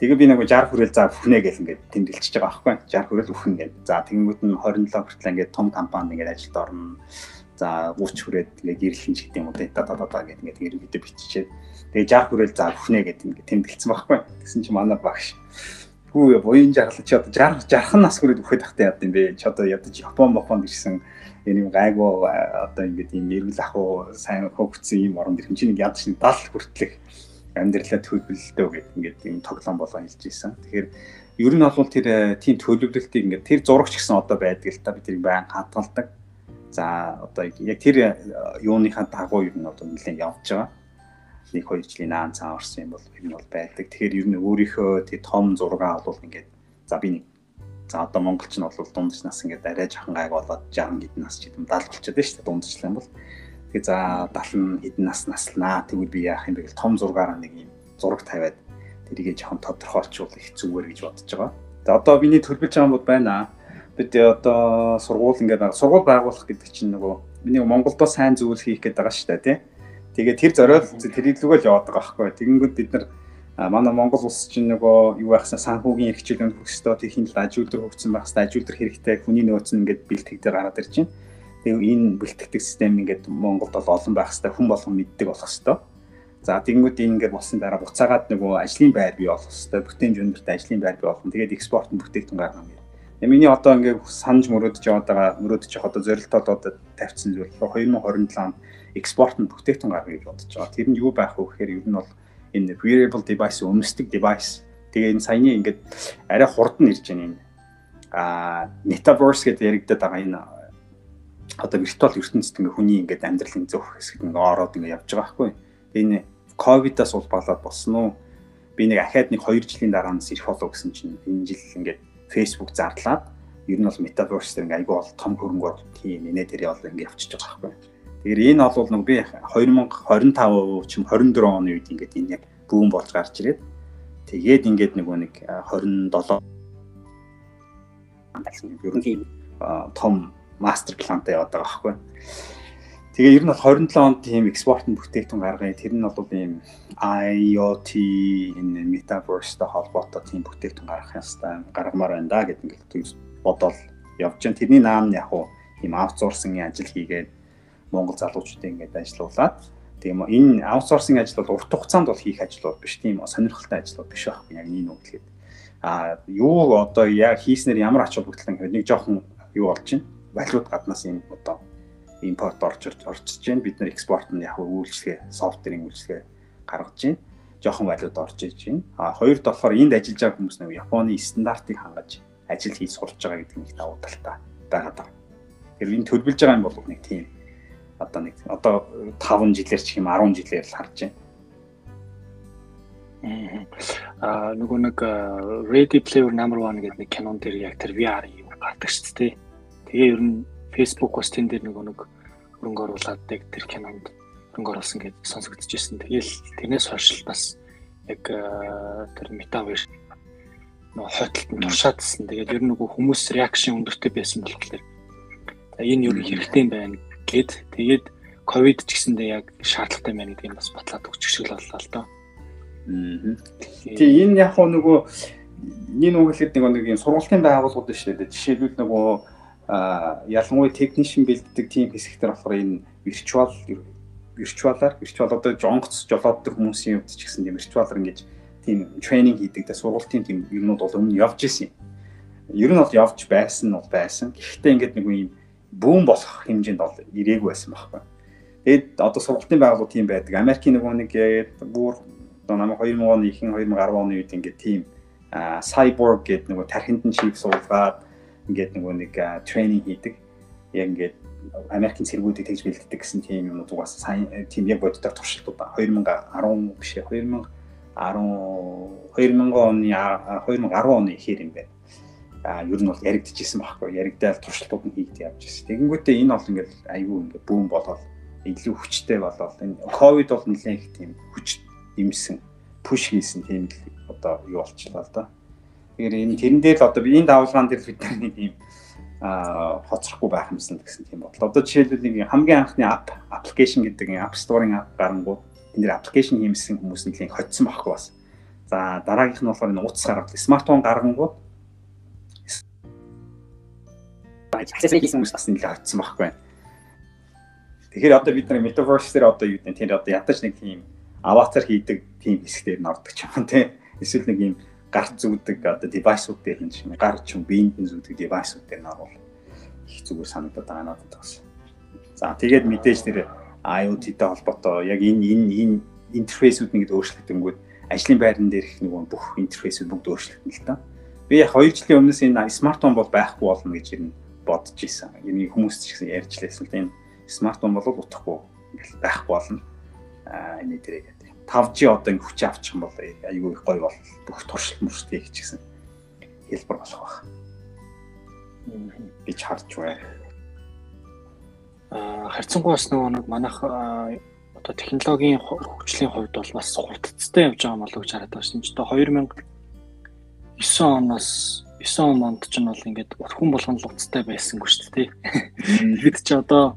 Тэгээ би нэг 60 хүрээл за бүхнэ гэл ингээд тэмдэглэж байгаа байхгүй 60 хүрээл бүхэн гээд за тэгэнгүүт нь 27 хүртэл ингээд том компани ингээд ажилд орно за 30 хүрээд ингээд гэрэлхэн ч гэдэг юм уу да да да гэдэг ингээд ерөнхийдөө биччихээд тэгээ 60 хүрээл за бүхнэ гэдэг ингээд тэмдэглэсэн байхгүй гэсэн чи манай багш Хүү буян жаргал чи одоо жаргах жархан нас хүрээд өгөхөд тахтай яд юм бэ? Чи одоо ядаж Япон Японд ирсэн энэ юм гайгүй одоо ингээд юм эргэл ахуй сайн хөгцсөн юм орон дэр чи нэг ядаж 70 хүртэлх амьдралаа төлөвлөлтөө гэдэг ингээд юм тоглоом болгоо хэлж ийсэн. Тэгэхээр ер нь бол тэр тийм төлөвлөлтийг ингээд тэр зурагч гэсэн одоо байдаг л та бид тэрийг байн хадгалдаг. За одоо яг тэр юуныхаа дагуу ер нь одоо нэлээд явж байгаа нэг хоёр жилийн наан цаа орсон юм бол нь бол байдаг. Тэгэхээр ер нь өөрийнхөө тий том зургаа бол ингээд за би нэг за одоо монголч нь бол дундч нас ингээд арай жоохон гайг болоод 60 хэдэн нас ч гэдэм 70 болчиход байна шүү дээ дундчлаа бол. Тэгээ за 70 хэдэн нас наслнаа тэгвэл би яах юм бэ гэл том зургаараа нэг юм зураг тавиад тэрийгээ жоохон тодорхойлчвал их зүгээр гэж бодож байгаа. За одоо миний төлбөж байгаа юм байна. Бид одоо сургууль ингээд сургууль байгуулах гэдэг чинь нөгөө миний Монголдо сайн зүйл хийх гээд байгаа шүү дээ тий Тэгээд тэр зориод тэр илүү л яваад байгаа байхгүй. Тэгэнгүүт бид нар манай Монгол улс чинь нөгөө юу байхсан санхүүгийн эрхчлэн хөгсдөө тэхийн л ажил төр хөгжсөн байх хэвээр ажил төр хэрэгтэй хүний нөөц нь ингээд бэлтгэдэг гараад ирж байна. Тэгээ энэ бэлтгэдэг систем ингээд Монголд бол олон байх хэвээр хүн болгон мэддэг болох хэвээр. За тэгэнгүүт энэ ингээд болсон дараа буцаагаад нөгөө ажлын байр бий болох хэвээр бүтээн жөндөрт ажлын байр бий болох. Тэгээд экспорт нь бүтээгдэхүүн гаргана гэдэг. Миний одоо ингээд санаж мөрөөдөж яваад байгаа мөрөөдөж явах одоо зорилтоо одоо тавьчихсан зүйл 2027 онд экспорт нь бүтээгдэхүүн гаргая гэж бодож байгаа. Тэр нь юу байх вэ гэхээр ер нь бол энэ wearable device өмсдөг device. Тэгээ энэ саяны ингээд арай хурд нь ирж байна энэ а metaverse гэдэг яригдаад байгаа энэ одоо виртуал ертөнцид ингээ хүний ингээд амьдралын зөв хэсэгт ингээ ороод ингээ явж байгаа байхгүй. Энэ ковидаас улбалаад болсон уу? Би нэг ахаад нэг 2 жилийн дараа нь ирэх болов гэсэн чинь энэ жил ингээд Facebook зарлаад ер нь бол metaverse дээр ингээ айгүй бол том хөрөнгөөр тийм инээ дээр бол ингээ явчихж байгаа байхгүй. Тэгэхээр энэ бол би 2025 ч юм 24 оны үед ингээд энэ яг бүүн болж гарч ирээд тэгээд ингээд нөгөө нэг 27 ерөнхий том мастер плантай яваад байгаа байхгүй. Тэгээ ер нь бол 27 онд тийм экспортын бүтээгдэхүүн гаргая. Тэр нь бол ийм IoT энэ metaverse-тэй холбоотой тийм бүтээгдэхүүн гаргах юмстай гаргамаар байна да гэдэг ингээд бодоод явж байна. Тэрний наам нь яг уу ийм аутсорсингийн ажил хийгээд Монгол залуучуудыг ингээд ажилуулад тийм энэ аутсорсинг ажил бол урт хугацаанд бол хийх бол биш тийм сонирхолтой ажил биш байхгүй яг энэ үг хэлээд а юу одоо яг хийснээр ямар ач холбогдол гэхэд нэг жоохон юу болж байна? Валют гаднаас юм одоо импорт орж орчиж байна. Бид нар экспорт нь яг үйлчлэгээ софтверийн үйлчлэгээ гаргаж байна. Жоохон валют орж иж байна. А хоёрд болохоор энд ажиллаж байгаа хүмүүс нэг Японы стандартыг хангаж ажил хийж сурч байгаа гэдэг нэг давуу талтай. Байгаа даа. Тэр энэ төлөвлөж байгаа юм бол нэг тийм одоо нэг одоо 5 жилээр ч юм 10 жилээр л харж байна. Аа нөгөө нэг Ready Player Number 1 гэдэг нэг кинон дээр яг тэр VR юм гардаг шүү дээ. Тэгээ ер нь Facebook бас тэн дээр нөгөө нэг хөрөнгө оруулаад тэр кинонд хөрөнгө оруулсан гэж сонсогдож ирсэн. Тэгээл тэрнээс хойш бас яг тэр Metaverse нөгөө хойдолд нь туршаадсэн. Тэгээд ер нь нөгөө хүмүүс реакшн өндөртэй байсан болохоор энэ юу хэрэгтэй юм байна гэд тэгээд ковид ч гэсэндээ яг шаардлагатай байна гэдгийг бас батлаад өгчих шиг л боллоо л доо. Аа. Тэгээ энэ яг нөгөө энэ үг хэлээд нэг нэг юм сургалтын байгууллагууд шүү дээ. Жишээлбэл нөгөө ялангуяа технишн бэлддэг тийм хэсэгтэр болохоор энэ виртуал виртуалаар виртуал одоо жонгоц жолооддаг хүмүүсийн хувьд ч гэсэн тийм виртуалаар ингэж тийм тренинг хийдэг дэ сургалтын тийм юмнууд бол өмнө явж исэн юм. Ер нь бол явж байсан нь бол байсан. Гэхдээ ингээд нэг юм бүүн болох хэмжээнд бол ирээгүй байсан байхгүй. Тэгэд одоо сургалтын байгууллага тийм байдаг. Америкийн нөгөө нэг яг бүр одоо намайг 2000 оны ихэнх 2010 оны үед ингээд тийм cyborg гэдэг нөгөө тархинд нь чип суулгаад ингээд нөгөө нэг тренинг хийдэг. Яг ингээд Америкийн цэргүүдийг тэгж бэлддэг гэсэн тийм юмнууд угаас сайн тийм яг боддог туршилтууд 2010 биш 2010 2000 оны 2010 оны ихэр юм байна а ер нь бол яригдчихсэн байхгүй яригдаал туршилтууд нь хийгдэж явж байсан. Тэгэнгүүтээ энэ бол ингээд аюу ингээд бүүн болоод илүү хүчтэй болоод энэ ковид бол нэлээд их тийм хүч имсэн пуш хийсэн тийм л одоо юу болчихлоо л да. Тэгэхээр энэ тэрэн дээр л одоо энэ давлгаан дээр бид нар нэг юм а хоцрохгүй байх юмсан гэсэн тийм бодлоо. Одоо жишээлбэл нэг хамгийн анхны app application гэдэг энэ app store-ын app гарангууд энэ дэр application хиймсэн хүмүүс нэлийн хоцсон байхгүй бас. За дараагийнх нь болохоор энэ утас гаргал смартфон гаргангууд accessory хийсэн хүмүүс бас нэлээд очсон байхгүй. Тэгэхээр одоо бид нар metaverse дээр одоо юу гэдэг тэр одоо ядаж нэг тийм аватар хийдэг тийм хэсгээр нь ордог ч юм тий. Эсвэл нэг юм гарт зүүдэг одоо девайсууд дээр хин шиг гар ч юм биеинд нь зүүдэг девайсууд дээр нь орвол их зүгээр санагдаад байгаа надад бас. За тэгээд мэдээж тэр IoT-тэй холбоотой яг энэ энэ энэ интерфейсүүд нэгэд өөрчлөгдөнгүүд ажлын байран дээрх нэг бүх интерфейсүүд бүгд өөрчлөгдөн л та. Би яг 2 жилийн өмнөөс энэ смартфон бол байхгүй болно гэж ирнэ бодож исэн. Энийг хүмүүс ч гэсэн ярьж лээсэн л тийм смартфон бол утахгүй ингээл байхгүй болно. Аа энэ дээрээ гэдэг. 5G одоо ингэ хүч авчих юм бол айгүй их гоё бол бүх туршилт мөрчтэй хийх гэсэн хэлбэр болох байх. Би ч харж байна. Аа харьцангуй бас нөгөө нэг манайх одоо технологийн хөгжлийн хувьд бол бас хурдцтай явж байгаа болов гэж хараад байна дээ. 2009 оноос 9 онд ч нь бол ингээд хүн болгоно л уцтай байсангүй шүү дээ. Тэгэд чи одоо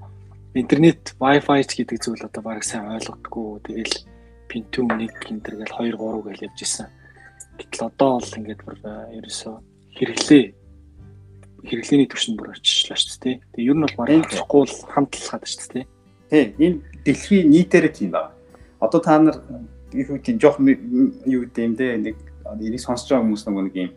интернет wifi гэдэг зүйл одоо баг сайн ойлгодгоо. Тэгэл Pentium 1 гинтер гэл 2 3 гэл явж исэн. Гэтэл одоо бол ингээд бүр ерөөсөө хэрэглээ хэрэглээний түвшинд бүр очичлаа шүү дээ. Тэгээ ер нь бол баг авахгүй л хамтлагаад шүү дээ. Тий, энэ дэлхийн нийтээрээ тийм байна. Одоо та нар их үү тийм жоох юу гэдэг юм дээ нэг энийг сонсож байгаа хүмүүс нэг юм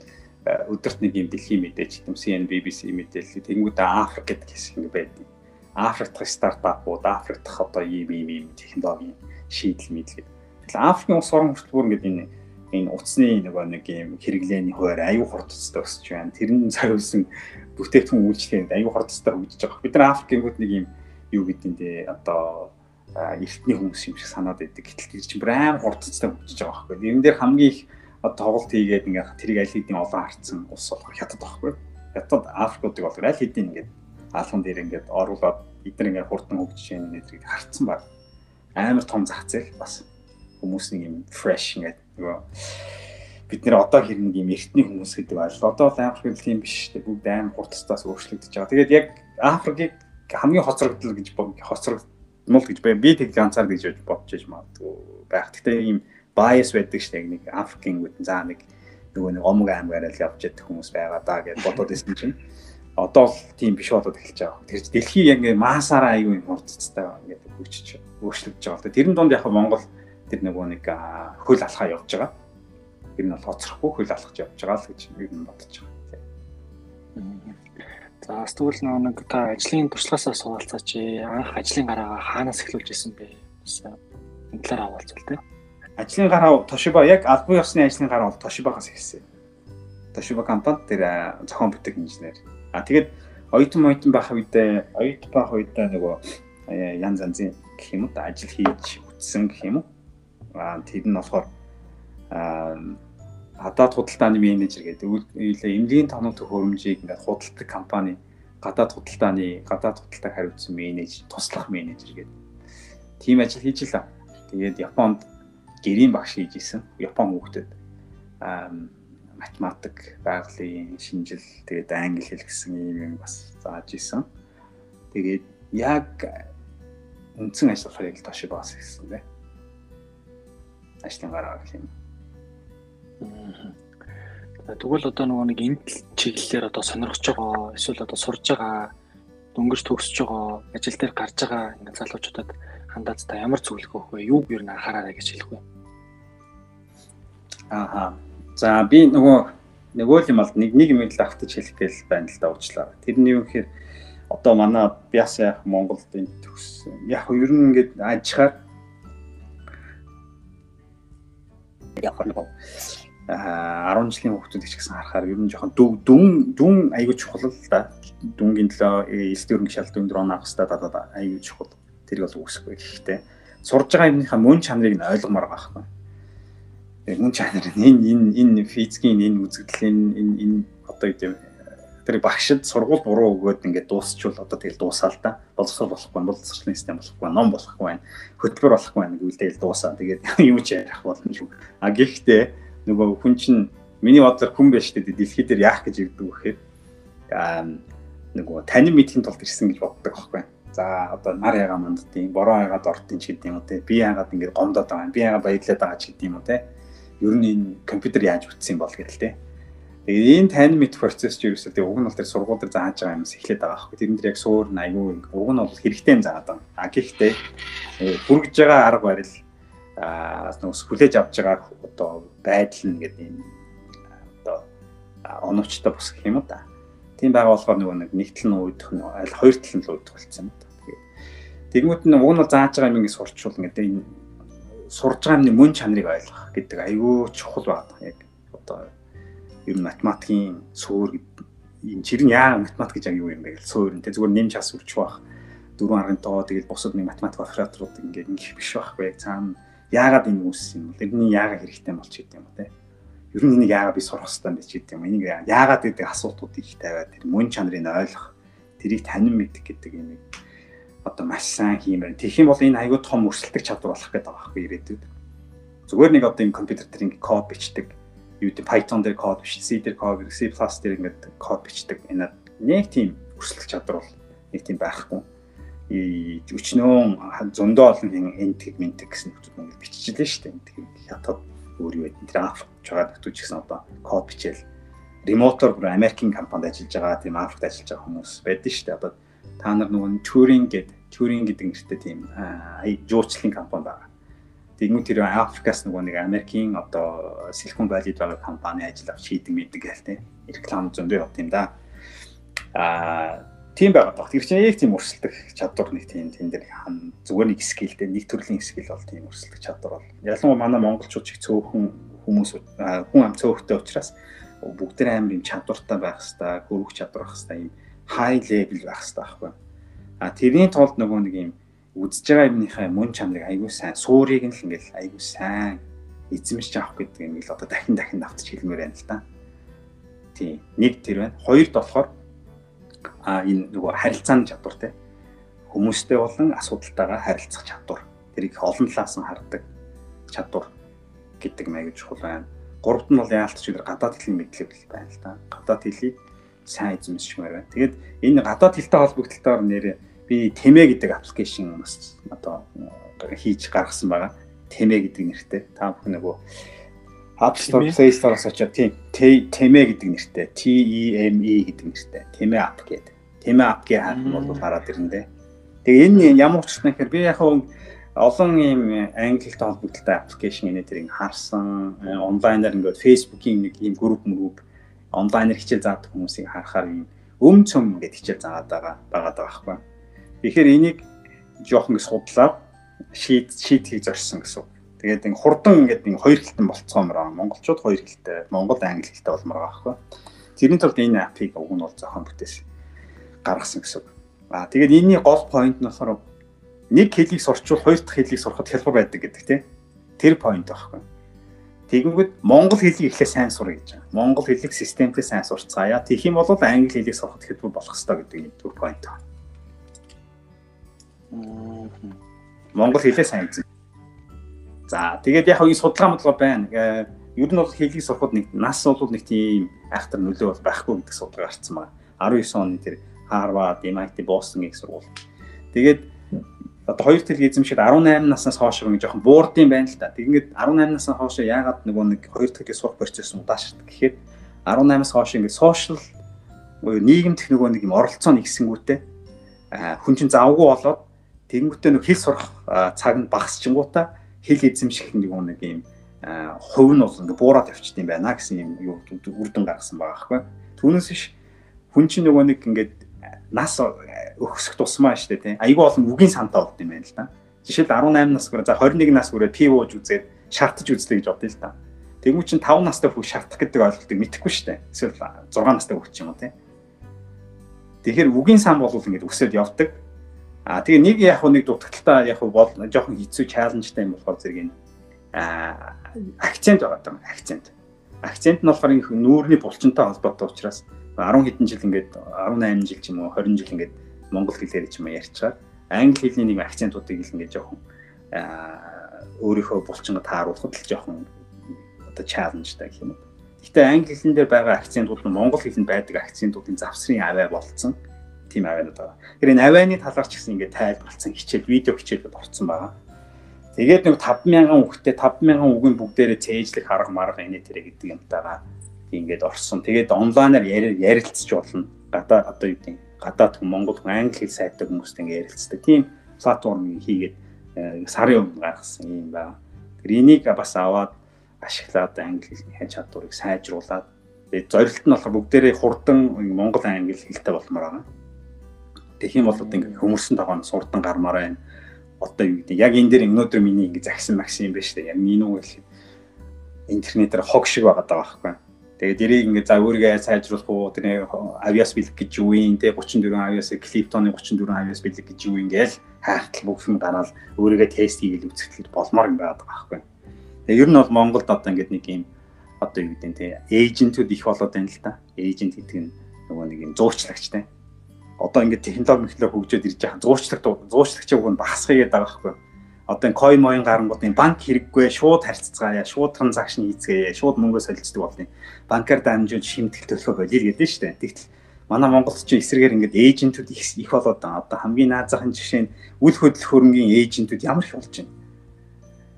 өдөрт нэг юм дэлхийн мэдээж юм CNN BBC мэдээлэл тэгэнгүүтээ Африк гэдэг хэсэг ингэ байдаг. Африк дахь стартапууд, Африк дахь одоо ийм ийм ийм технологийн шийдэл мэдлэг. Тэгэхээр Африкийн улс орон хүртэл бүр ингэ энэ энэ утасны нөгөө нэг юм хэрэглээний хуваар аюу хурдцтай өсөж байна. Тэрний цагуулсан бүтээгдэхүүн үйлчлэгэнд аюу хурдцтай хөгжиж байгаа. Бид нар Африкийн нэг юм юу гэдээ одоо эртний хүмүүс юм шиг санаад байдаг. Гэтэл тэр чинь бүр аим хурдцтай хөгжиж байгаа байхгүй. Энэ дээр хамгийн их тоглолт хийгээд ингээ тэрийг аль хэдийн олон харцсан улс болох хятад байхгүй. Хятад Африкуудыг бол аль хэдийн ингээ алхан дээр ингээ оруулаад эдгээр ингээ хурдан хөгжиж яах нэтрийг харцсан баг. Амар том зах зээл бас хүмүүс нэг юм fresh ингээ нөгөө бид нэр одоо хэр нэг юм эртний хүмүүс гэдэг байл. Одоо бол Африк л тийм биш шүү дээ. Бүгд амар хурдцаас өөрчлөгдөж байгаа. Тэгээд яг Африкийг хамгийн хоцрогдол гэж хоцрогдмол гэж би тэг ганцаар гэж бодож иж магадгүй байх. Гэхдээ ийм bias байдаг шүү дээ. Нэг Африкийн үт заа нэг нөгөө нэг омог аймагаараа л явж яддаг хүмүүс байгаа даа гэж бодоод ирсэн чинь одоо л тийм биш болоод эхэлж байгаа. Тэр дэлхий яг ингээ маасаараа аюу юм хурцтай ингээд хөгжиж өөрчлөгдөж байгаа. Тэрэн донд яг Монгол тэр нөгөө нэг хөл алхаа явж байгаа. Тэр нь бол хоцрохгүй хөл алхаж явж байгаа л гэж би бодож байгаа. За тэгвэл нэг та ажлын туршлагаасаа суулцаач. Анх ажлын гараагаа хаанаас эхлүүлж исэн бэ? Энэ талаар хаваалцвал тийм ажлын гараа Toshiba яг албан ёсны ажлын гараа бол Toshiba-гаас эхэлсэн. Toshiba компани тэр зохион бүтээх инженер. А тэгээд оюутан оюутан байх үедээ оюут байх үедээ нөгөө ян занзын гэх юм уу ажил хийж үтсэн гэх юм уу. А тэр нь болохоор гадаад худалдааны менежер гэдэг эмнэлгийн тоног төхөөрөмжийг ингээд худалдаг компани гадаад худалдааны гадаад худалдааг хариуцсан менежер туслах менежер гэдэг. Тим ажил хийж илаа. Тэгээд Японд гэрийн багш хийж исэн. Япон хүүхдэд математик, байгалийн шинжил, тэгээд англи хэл гэсэн юм юм бас зааж исэн. Тэгээд яг үндсэн болохоор яг тоши баас гэсэн дээ. Ажлын гараа гэх юм. Тэгвэл одоо нөгөө нэг энэ чиглэлээр одоо сонирхож байгаа эсвэл одоо сурж байгаа дөнгөж төгсөж байгаа ажил дээр гарч байгаа ингэ залуучуудад хандаад та ямар зөвлөгөө өгөх вэ? Юу юу н анхаараа гэж хэлэх вэ? Аа. За би нөгөө нөгөө юм бол нэг нэг юм л автаж хэлэх гээл байна л да уучлаа. Тэрний юу гэхээр одоо манай Бяс яах Монголд энэ төгс яг ер нь ингээд ажихаар яг нөгөө а 10 жилийн хүүхдүүд ч гэсэн харахаар ер нь жоохон дүн дүн аягүй чухал л да. Дүнгийн төлөө элс дөрөнгө шалт өндөр оноо авах хэрэгтэй да аягүй чухал. Тэр бол үсэхгүй. Гэхдээ сурж байгаа юмныхаа мөн чанарыг нь ойлгомоор байгаа байхгүй мөн чанар энэ энэ энэ физикийн энэ үзэгдлийн энэ энэ одоо юу тэр багшид сургууль буруу өгөөд ингээд дуусчвал одоо тэгэл дуусаа л да. Боловсрол болохгүй, боловсролын систем болохгүй, ном болохгүй байна. Хөтөлбөр болохгүй байна гэвэл тэгэл дуусаа. Тэгээд <laughs> юм ч ярих боломжгүй. А гэхдээ нөгөө хүн чинь миний бодлоор хүн байж тээ дэлхий дээр яах гэж ирдэг вэхээр аа нөгөө танин мэдхийн тулд ирсэн гэж боддог байхгүй. За одоо нар ягаа манддیں۔ Бороо ягаад ортын ч гэдэг юм уу те. Би ягаад ингээд гомдоод байгаа юм. Би ягаад баярлаад байгаа ч гэдэг юм уу те ер нь энэ компьютер яаж бүтсэн бол гэдэг л те. Тэгээд энэ тань мэд процесс ч ерөөсөө тэг уг нь бол тэр сургууль дээр зааж байгаа юмс эхлээд байгаа байхгүй. Тэрэн дээр яг суур айгүй уг нь бол хэрэгтэй юм заагаад байгаа. А гэхдээ бүргэж байгаа арга барил аа нөөс хүлээж авч байгаа одоо байдал нь гэдэг юм одоо оновчтой бос гэх юм да. Тийм байгаа болохоор нөгөө нэг нэг тал нь уудах нь аль хоёр тал нь л уудах болсон юм да. Тэгмүүд нь уг нь бол зааж байгаа юм ингэ сурчвал ингээд энэ сурж байгаа юмны мөн чанарыг ойлгох гэдэг айгүй чухал байна. Яг одоо ер нь математикийн суур энэ чир нь яа математик гэж юу юм бэ гэл суур нь тэ зүгээр нэмж хас үрчих байх. Дөрвөн аргын тоо тэгэл бусад нэг математик операторууд ингээд ингэх биш байхгүй яг цаана яагаад энэ үүссэн юм бол тэрний яагаад хэрэгтэй болч гэдэг юм те. Ер нь энийг яагаад би сурах хэрэгтэй юм бэ гэдэг юм. Энийг яагаад гэдэг асуултуудыг их тавиад тэр мөн чанарыг ойлгох, тэрийг танин мэдэх гэдэг юм одоо маш сайн хиймээр. Тэгэх юм бол энэ аягүй том өрсөлдөх чадвар болох гэдэг байгаа байхгүй ирээдүйд. Зүгээр нэг одоо энэ компьютер дээр ингэ код бичдэг. Юу гэдэг Python дээр код биш, C дээр код, C+ дээр ингэ код бичдэг. Энэ нэг тийм өрсөлдөх чадвар бол нэг тийм байхгүй. өчнөө зөндөө олон хэн энтэг ментэг гэсэн нөхцөл Монгол биччихлээ шүү дээ. Тэгэхээр хятад өөр юу гэдэг тэр Африкч байгаа нөхдөж гэсэн одоо код бичээл ремотор бүр Америкийн компанид ажиллаж байгаа тийм Африкт ажиллаж байгаа хүмүүс байдаг шүү дээ. Одоо та нар нөгөө Turing гэдэг Turing гэдэг нэртэй тийм жуулчлалын компани байгаа. Тэгмүү тэр Африкаас нөгөө нэг Америкийн одоо Silicon Valley-д байгаа компани ажил авч хийдэг мэдэг гээл тийм реклам зөндөө явт юм да. Аа тийм байгаад баг. Тэр чинь яг тийм өрсөлдөх чадвар нэг тийм тэн дээр хан зүгээр нэг скиллтэй нэг төрлийн скилл бол тийм өрсөлдөх чадвар бол. Ялангуяа манай монголчууд их цөөхөн хүмүүс хүн ам цөөхтэй учраас бүгд тэр амар юм чадвартай байх хэвээр, хөрвөх чадвар байх хэвээр high level байх хэвээр байхгүй. А тэрний тулд нөгөө нэг юм үзэж байгаа юмныхаа мөн чанарыг айгүй сайн суурийг нь л ингээл айгүй сайн эзэмшиж авах гэдэг юм л одоо дахин дахин давтаж хэлмээр байна л да. Тийм. Нэг тэр байна. Хоёрд болохоор а энэ нөгөө харилцааны чадвар те хүмүүстэй болон асуудалтайгаа харилцах чадвар тэрийг олон талаас нь хардаг чадвар гэдэг маяг чухал байна. Гуравт нь бол яалтч үгээр гадаад хэлний мэдлэг байна л да. Гадаад хэлийг сайн эзэмшмээр байна. Тэгээд энэ гадаад хэлтэй холбогдлолтоор нэрээ би Тэмэ гэдэг аппликейшн бас одоо хийж гаргасан байгаа. Тэмэ гэдэг нэртэй. Та бүхэн нөгөө App Store, Play Store-оос очоод тийм Тэмэ гэдэг нэртэй. T E M E гэдэг нэртэй. Тэмэ app гэдэг апгийн хаалт нь бол хараад ирэндээ. Тэгээ энэ ямар учиртай гэхээр би яг олон ийм англитэй холбогдолтой аппликейшн энэ тэрийг харсан онлайнаар ингээд фейсбુકийн нэг ийм групп мөрөв онлайнаар хичээл заадаг хүмүүсийг харахаар ийм өм цөм гэдэг хичээл заагаад байгаа байгаад байгаа байхгүй. Тэгэхээр энийг жоохон ингэ судлаад шийд шийдхийг зорьсон гэсэн. Тэгээд ингэ хурдан ингээд ингэ хоёр хэлтэн болцоомор аа. Монголчууд хоёр хэлтэй, Монгол англи хэлтэй болмоор байгаа байхгүй. Тэрний тулд энэ апыг уг нь бол зохион бүтээсэн гаргасан гэсэн. Аа тэгээд энэний гол point нь болохоор нэг хэлийг сурчвал хоёр дахь хэлийг сурахад хялбар байдаг гэдэг тийм. Тэр point байхгүй. Тэгэнгүүт монгол хэлийг эхлээ сайн сурах гэж байгаа. Монгол хэлийг системтэй сайн сурцгаая. Тэгэх юм бол англи хэлийг сурахад хялбар болох хэрэгтэй гэдэг нэг төр point байна. Монгол хэлээ сайн эзэн. За тэгээд яг энэ судалгаа модлого байна. Э, ер нь бол хэлийг сурахад нэг нас бол нэг тийм айхтар нөлөө бол байхгүй гэдэг судалгаа гарцсан байна. 19 оны тэр Harvard, MIT, Boston гэх сургууль. Тэгээд одоо хоёр төрлийн эзэмшил 18 наснаас хойш нэг жоохон буурдсан байна л да. Тэгэнгүүт 18 наснаас хойш яагаад нөгөө нэг хоёр төрлийн сурах процесс удаашрдаг гэхээр 18-аас хойш ингээд сошиал нийгэмд нөгөө нэг юм оролцоо нэгсэнгүүтээ хүн чинь завгүй болоод тэгэнгүүтээ нэг хэл сурах цаг нь багасчингуудаа хэл эзэмших нөгөө нэг юм хувь нь бол ингээд буураад явчихсан юм байна гэсэн юм юу үрдэн гаргасан байгаа байхгүй. Түүнээс биш хүн чинь нөгөө нэг ингээд нас өгсөх тусмаа штэ тий. Айгүй олон үгийн сантаа болд юм байна л да. Жишээл 18 нас хүрээ за 21 нас хүрээ пив ууж үзээд шаардаж үзлээ гэж бодъё л да. Тэгмүү чин 5 настай хүүхд шаардах гэдэг ойлголтыг мэдэхгүй штэ. Эсвэл 6 настай хүүхд ч юм уу тий. Тэгэхээр үгийн сан бол ингээд өсөд явдаг. А тэгээ нэг яг нэг дутагдaltaа яг бол жоохон хэцүү чаленжтай юм болохоор зэрэг энэ акцент байгаа даа акцент. Акцент нь болохоор нүүрний булчинтай холбоотой учраас 10 хэдэн жил ингээд 18 жил ч юм уу 20 жил ингээд монгол хэлээр ч юм уу ярьчаар англи хэлний нэг акцентуудыг л ингээд жоохон өөрийнхөө булчингаа тааруулахад л жоохон одоо чаленжтай гэх юм уу. Гэхдээ англи хэлэн дээр байгаа акцентууд нь монгол хэлэнд байдаг акцентуудын завсрын аваа болцсон тийм аваанууд байгаа. Тэгэхээр энэ авааны талаар ч гэсэн ингээд тайлбарлсан хичээл, видео хичээлүүд орцсон байгаа. Тэгээд нэг 5000 үгтэй 5000 үгийн бүгдээрээ цээжлэх арга марга энэ тэрэ гэдэг юмтайгаа ингээд орсон. Тэгээд онлайнаар ярилцж болно. Гадаа одоо юу гэдэг гадаад хүн Монгол хүн англи хэл сайтай хүмүүстэй ингээд ярилцдаг. Тийм платформыг хийгээд э, сарын өмнө гаргасан юм байна. Тэр энийг бас аваад ашиглаад англи хэлний чадварыг сайжруулад тэгээд зорилт нь болохоор бүгдээрээ хурдан Монгол англи хэлтэй болмоор байгаа. Тэгэх юм бол одоо ингээд хүмүүсийн тогооноос хурдан гармаар байна. Одоо юу гэдэг яг энэ дээр өнөөдөр миний ингээд загсан максим юм байна шүү дээ. Яг энэ үг л интернетээр хог шиг байгаа байхгүй Тэгээд дэрийг ингээд за өөрийгөө сайжруулах уу тэр авиас бэлэг гэж юу юм те 34 авиас клиптоны 34 авиас бэлэг гэж юу ингээл хаахтал бүх юм гараад өөрийгөө тест хийгээл үзэхлээр болмоор юм байдаг байхгүй. Тэгээд ер нь бол Монголд одоо ингээд нэг юм одоо юу гэдэг нь те эйжентүүд их болоод байна л да. Эйжент гэдэг нь нөгөө нэг юм зуучлагч те. Одоо ингээд технологи мэтлэр хөгжөөд ирж байгаа зуучлагч зуучлагчийг уг нь багасгах гээд байгаа байхгүй одоо энэ coin моин гарангууд энэ банк хэрэггүй шууд харьцацгаая шууд транзакшн хийцгээе шууд мөнгө солилцдог болно банкар дамжуулж шимтгэл төлөхөө болир гэдэг нь шүү дээ. Тэгтэл манай Монголд ч эсрэгээр ингээд эйжентүүд их болоод байгаа. Одоо хамгийн наазахын жишээ нь үл хөдлөх хөрөнгийн эйжентүүд ямар их болж байна.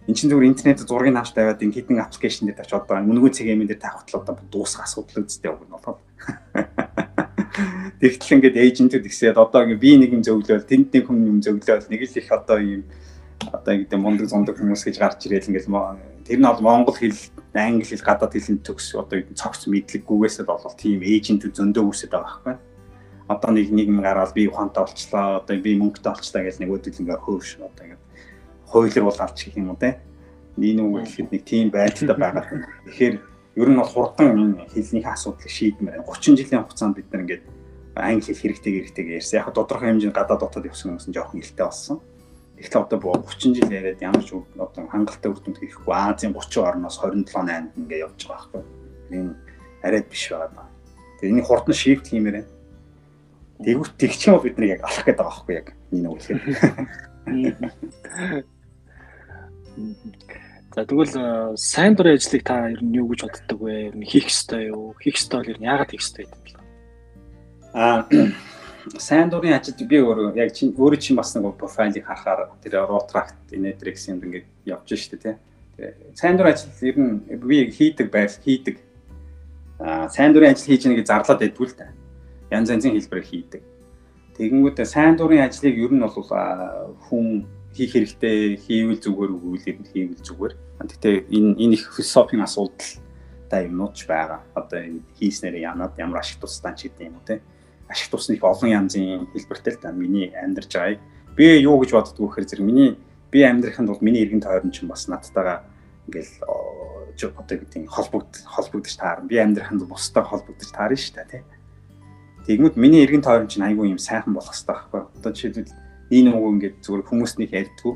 Энд чинь зүгээр интернет зургийг авч тавиад ин хідэн аппликейшн дээр тавьч одоо мөнгөө цэгийн дээр бодлоо одоо дуусах асуудал үстэй үг нь болоод. <laughs> Тэгтэл ингээд эйжентүүд ихсээд одоо би нэг юм зөвлөөл тэнд нэг хүн юм зөвлөөл нэг л их одоо юм одоо ингэдэ мундаг зундаг хүмүүс гэж гарч ирээл ингээд тэр нь бол монгол хэл англи хэл гадаад хэлний төгс одоо цогц мэдлэггүйгээсээ болол тийм эйжентүүд зөндөө үүсэж байгаа байхгүй. Одоо нэг нэг юм гараад би ухаантай болчлаа, одоо би мөнгөтэй болчлаа гэж нэг өдөл ингээ хөөш одоо ингээ хуулиар бол авч гэх юм уу те. Нийт үг гэхэд нэг тийм байдалтай байгаа. Тэгэхээр ер нь бол хурдан энэ хэлнийхээ асуудлыг шийдмээр 30 жилийн хугацаанд бид нар ингээд англи хэл хэрэгтэй хэрэгтэй ярьсан. Яг тодорхой хэмжээнд гадаад дотоод явсан хүмүүс нь жоохон илтэй болсон. Эхлээ одоо 30 жил яриад ямар ч одоо хангалттай үр дүнд хийхгүй Азийн 30 орноос 27 8-нд ингээ явж байгаа байхгүй. Энэ арай биш байгаа. Тэгээ энийг хурдан шийдэх хиймээр байна. Тэгвэл тэгчин бол бид нар яг алах гэдэг байгаа байхгүй яг энэ үлхээр. <laughs> За тэгвэл э, сайн дурын ажлыг та ер нь юу гэж боддог вэ? Ер нь хийх ёстой юу? Хийх ёстой бол ер нь яагаад хийх ёстой гэдэг юм бэ? Аа сайн дурын ажилд би өөрөө яг чинь өөрөө чинь бас нэг профайлыг харахаар тэр Rotract Inetrix юм ингээд явж штэ тий. Тэгээ сайн дурын ажил ер нь би хийдэг байл хийдэг. Аа сайн дурын ажил хийж нэгэ зарлаад байдгүй л та. Янз янзын хэлбэрээр хийдэг. Тэгэнгүүт сайн дурын ажлыг ер нь бол хүн хийх хэрэгтэй хийвэл зүгээр үгүй л хийвэл зүгээр. Гэхдээ энэ энэ их философийн асуудал та юмнууд ч байгаа. Одоо энэ хийснээр янаад ямар ашиг тусдаа ч гэдэг юм уу те ашиг тусны их олон янзын хэлбэртэй л та миний амьдарч байгааг би юу гэж боддгоо гэхээр зэрэг миний би амьдрахын тулд миний эргэн тойрон ч бас надтайгаа ингээл одоо гэдэг холбогд холбогдож таарна. Би амьдрахын тулд бусдаа холбогдож таарна шүү дээ тий. Тэгмүүд миний эргэн тойрон чинь айгүй юм сайхан болох хэрэгтэй байхгүй. Одоо жишээлбэл энэ үг ингээд зүгээр хүмүүстнийг ярьдгүү.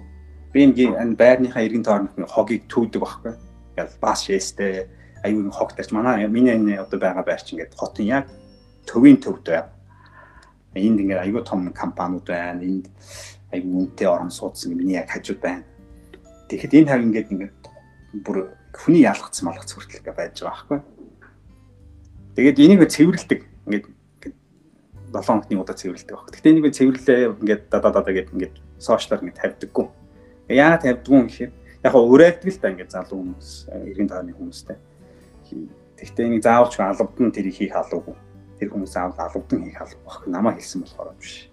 Би энэ байрныхаа эргэн тойронд хогийг төвдөг байхгүй. Ингээл бас шээстэй айгүй хог тарч манай миний энэ одоо байгаа байр чинь ингээд хотын яг төвийн төвд байв энд ингээд айгүй том компаниуд байна. Энд айгүй үнэтэй орон суудсан миний яг хажууд байна. Тэгэхэд энэ хав ингээд ингээд бүр хүний ялгцсан малгац хүртэл ингээд байж байгаа байхгүй. Тэгээд энийг цэвэрлдэг ингээд 7 хоногны удаа цэвэрлдэг баг. Гэхдээ энийг цэвэрлээ ингээд дадаа дадаа гэдэг ингээд сошиалар ингээд тавьдаггүй. Яагаад тавьдгүй юм гэхээр яг урайдаг л та ингээд залуу хүмүүс, эргэн тойрны хүмүүстэй. Гэхдээ энийг заавалч албад нь тэрийг хийх алуугүй тэр хүмүүс аавал алавдан хийх алба баг намаа хэлсэн болохоор биш.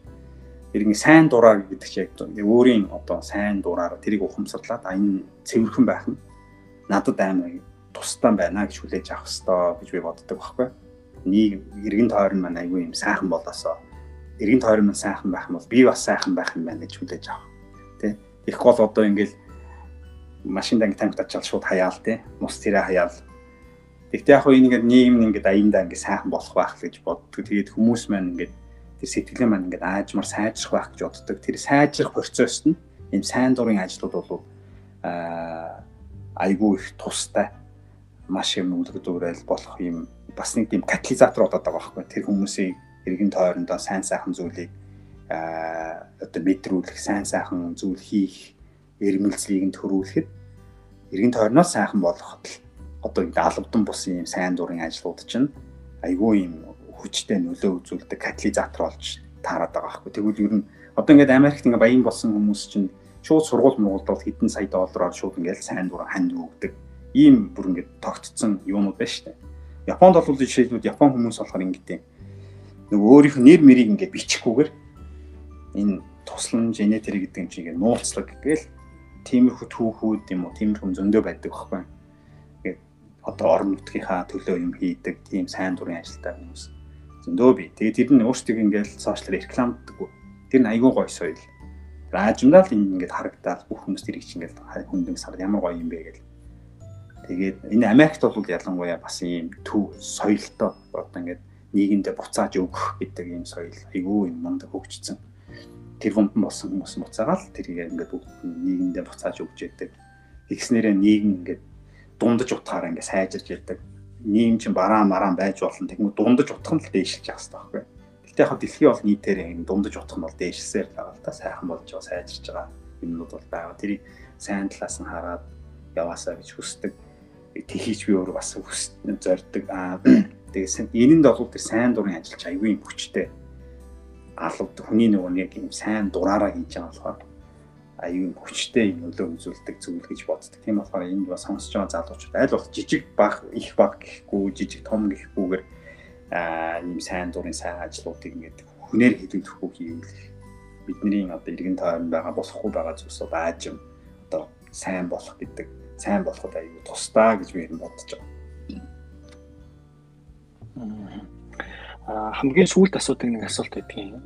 Тэр ингэ сайн дураар гэдэг чинь яг өөрийн одоо сайн дураар тэрийг ухамсарлаад а энэ цэвэрхэн байх нь надад амар тусдаа байна гэж хүлээж авах хэрэгтэй гэж би боддог байхгүй. Нэг эргэн тойрон маань айгүй юм сайхан болоосоо эргэн тойрон маань сайхан байх юм бол би бас сайхан байх юм байна гэж хүлээж авах. Тэ. Их гол одоо ингээл машинд анги танк тачаал шууд хаяал тэ. Мус тэрэ хаяал Тэгтээ яг хөө ингээд нийгэм нь ингээд аяндаа ингээд сайхан болох байх гэж боддог. Тэгээд хүмүүс маань ингээд тэр сэтгэлээ маань ингээд аажмар сайжрах байх гэж боддог. Тэр сайжрах процесс нь энэ сайн дурын ажлууд бол аа айгүй их тустай маш юм үлгэрдүүрэл болох юм бас нэг тийм катализатор болоод байгаа байхгүй. Тэр хүмүүсийг эргэн тойрондоо сайн сайхан зүйлийг аа одоо мэдрүүлэх, сайн сайхан зүйл хийх эрмэлзлийг нь төрүүлэхэд эргэн тойрноо сайхан болгоход л одоо ингэ албадан бус юм сайн дурын ажлууд чинь айгүй юм хүчтэй нөлөө үзүүлдэг катализатор болж таарад байгаа байхгүй. Тэгвэл ер нь одоо ингээд Америкт ингээ баян болсон хүмүүс чинь шууд сургууль мургуулдал хэдэн сая доллараар шууд ингээд сайн дуран ханд өгдөг. Ийм бүр ингээд тогтцсон юмуд байна шүү дээ. Японд бол жишээлбэл Япон хүмүүс болохоор ингэдэг. Нөгөө өөрийнх нь нэр мэрийг ингээд бичихгүйгээр энэ тусламж инетер гэдэг юм чинь ингээд нууцлаг гээл тиймэрхүү түүхүүд юм уу тиймэрхүү зөндөө байдаг байхгүй одоо орон нутгийнхаа төлөө юм хийдэг тийм сайн дурын ажилтай хүмүүс зөндөө бий. Тэгээд тэр нь өөрсдөө ингээл сошиалар рекламддаг. Тэр нь айгүй гоё соёл. Раажмдаа л ингээд харагдаад бүх хүмүүс тэрийг чинь ингээд хүндэн сар ямар гоё юм бэ гэл. Тэгээд энэ Америкт бол ялангуяа бас ийм төв соёлтой одоо ингээд нийгэмдээ буцааж өгөх гэдэг ийм соёл айгүй юм мундаг хөгжсөн. Тэр хүмпэн болсон хүмүүс буцаагаал тэрийг ингээд бүгд нийгэмдээ буцааж өгч яадаг. Тэгснээрээ нийгэм ингээд дундаж утгаараа ингээ сайжирч яадаг. Нийгэм чинь бараа мараа байж болно. Тэгмээ дундаж утгах нь л дээшилж явах хэрэгтэй байхгүй. Гэтэ яг дэлхий бол нийтээр энэ дундаж утгах нь бол дээшилсээр л байгаа л та сайхан болж байгаа сайжирч байгаа юмнууд бол байгаа. Тэрийг сайн талаас нь хараад яваасаа гэж хүсдэг. Тэхийч би өөрөө бас зорддог. Аа Тэгээд энэнд бол тэр сайн дурын ажилч аюулгүй хүчтэй алууд хүний нөгөө нэг юм сайн дураараа хийж байгаа болохоор аюун хүчтэй нөлөө үзүүлдэг зүйл гэж боддог. Тийм болохоор энд бас сонсож байгаа залуучууд аль болох жижиг баг их баг гэхгүй жижиг том гэхгүйгээр аа ийм сайн дурын сайн ажлуудыг ингээд хүнээр хийлгэхгүй хийвэл бидний одоо иргэн тойрон байгаа болохгүй байгаа зүйлсүүд аажим одоо сайн болох гэдэг сайн болоход аюу тусдаа гэж би бодож байгаа. Хамгийн сүүлд асуудаг нэг асуулт байдгийн.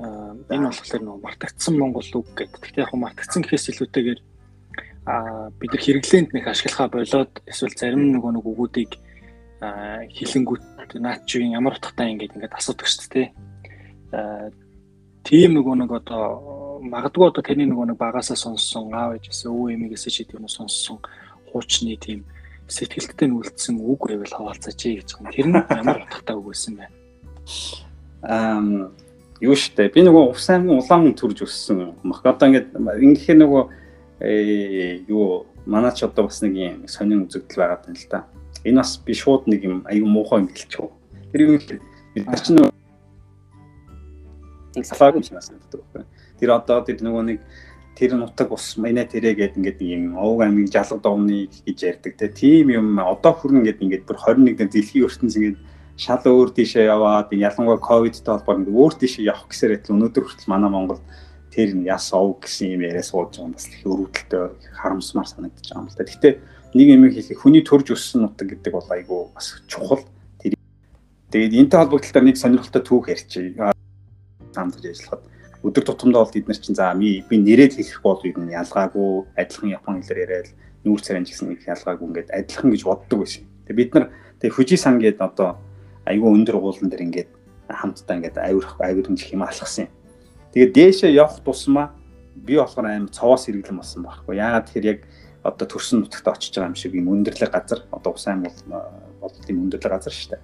Энэ болохоор нөгөө мартагдсан Монгол үг гэдэг. Гэхдээ яг мартагдсан гэхээс илүүтэйгээр а бид нар хэрэглээнд нэг ашиглахаа болоод эсвэл зарим нөгөө нэг үгүүдийг хилэнгүүт наад чи ямар утгатай ингээд ингээд асуудаг шүү дээ. Тийм нөгөө нэг одоо магадгүй одоо таны нөгөө нэг багасаа сонссон аав ээжээс өвөө эмигээс ч гэдэг юм сонссон хуучны тийм сэтгэлдтэй нүлдсэн үг байвал хаваалцаач гэж байна. Тэр нь ямар утгатай үг байсан бэ? Аа юу штэ би нөгөө Увс аймгийн улаан төрж өссөн мах. Одоо ингээд ингэхээр нөгөө юу манай ч одоо бас нэг юм сонин үзэгдэл байгаа юм л да. Энэ бас би шууд нэг юм аюу муухай юм гэлчих. Тэр юу гэхээр бид нар чинь нэг сафаг юм шиг байна. Тэр одоо тэр нөгөө нэг тэр нутаг ус манай тэрэ гэдэг ингээд юм овг аймгийн жалга довны гэж ярьдаг те. Тийм юм одоо хүрнэ гэдэг ингээд бүр 21 дээр дэлхийн ертөнц ингээд шал өөр тийшээ яваад ялангуяа ковидтэй холбоор өөр тийшээ явах гэсээр адил өнөөдөр хүртэл манай Монгол тэр яс ов гэсэн юм яриа сууж байгаа бас их өрөвдөлтөй харамсмаар санагдаж байгаа юм л да. Гэхдээ нэг юм хэлэх хүний төрж өссөн нутаг гэдэг бол айгүй бас чухал. Тэр тэгээд энэтэй холбогдлоо нэг сонирхолтой түүх ярьчих. Хамтарч ажиллахад өдөр тутамдаа бол бид нар чинь за би би нэрээд хэлэх бол нэг ялгаагүй адилхан япон хэлээр яриад нүүр царайн гэсэн нэг ялгаагүй ингээд адилхан гэж боддог байсан. Тэгээд бид нар тэгээд Фужи сан гэдэг одоо айгүй өндөр уулан дээр ингээд хамтдаа ингээд авирах авирын чих юм алхсан юм. Тэгээд дээшээ явах тусмаа би болохоор аим цовоос хэрэглэн болсон байхгүй. Яагаад тэгэхээр яг одоо төрсөн нутагт очиж байгаа юм шиг юм өндөрлөг газар одоо ус аим бол бол тийм өндөрлөг газар шүү дээ.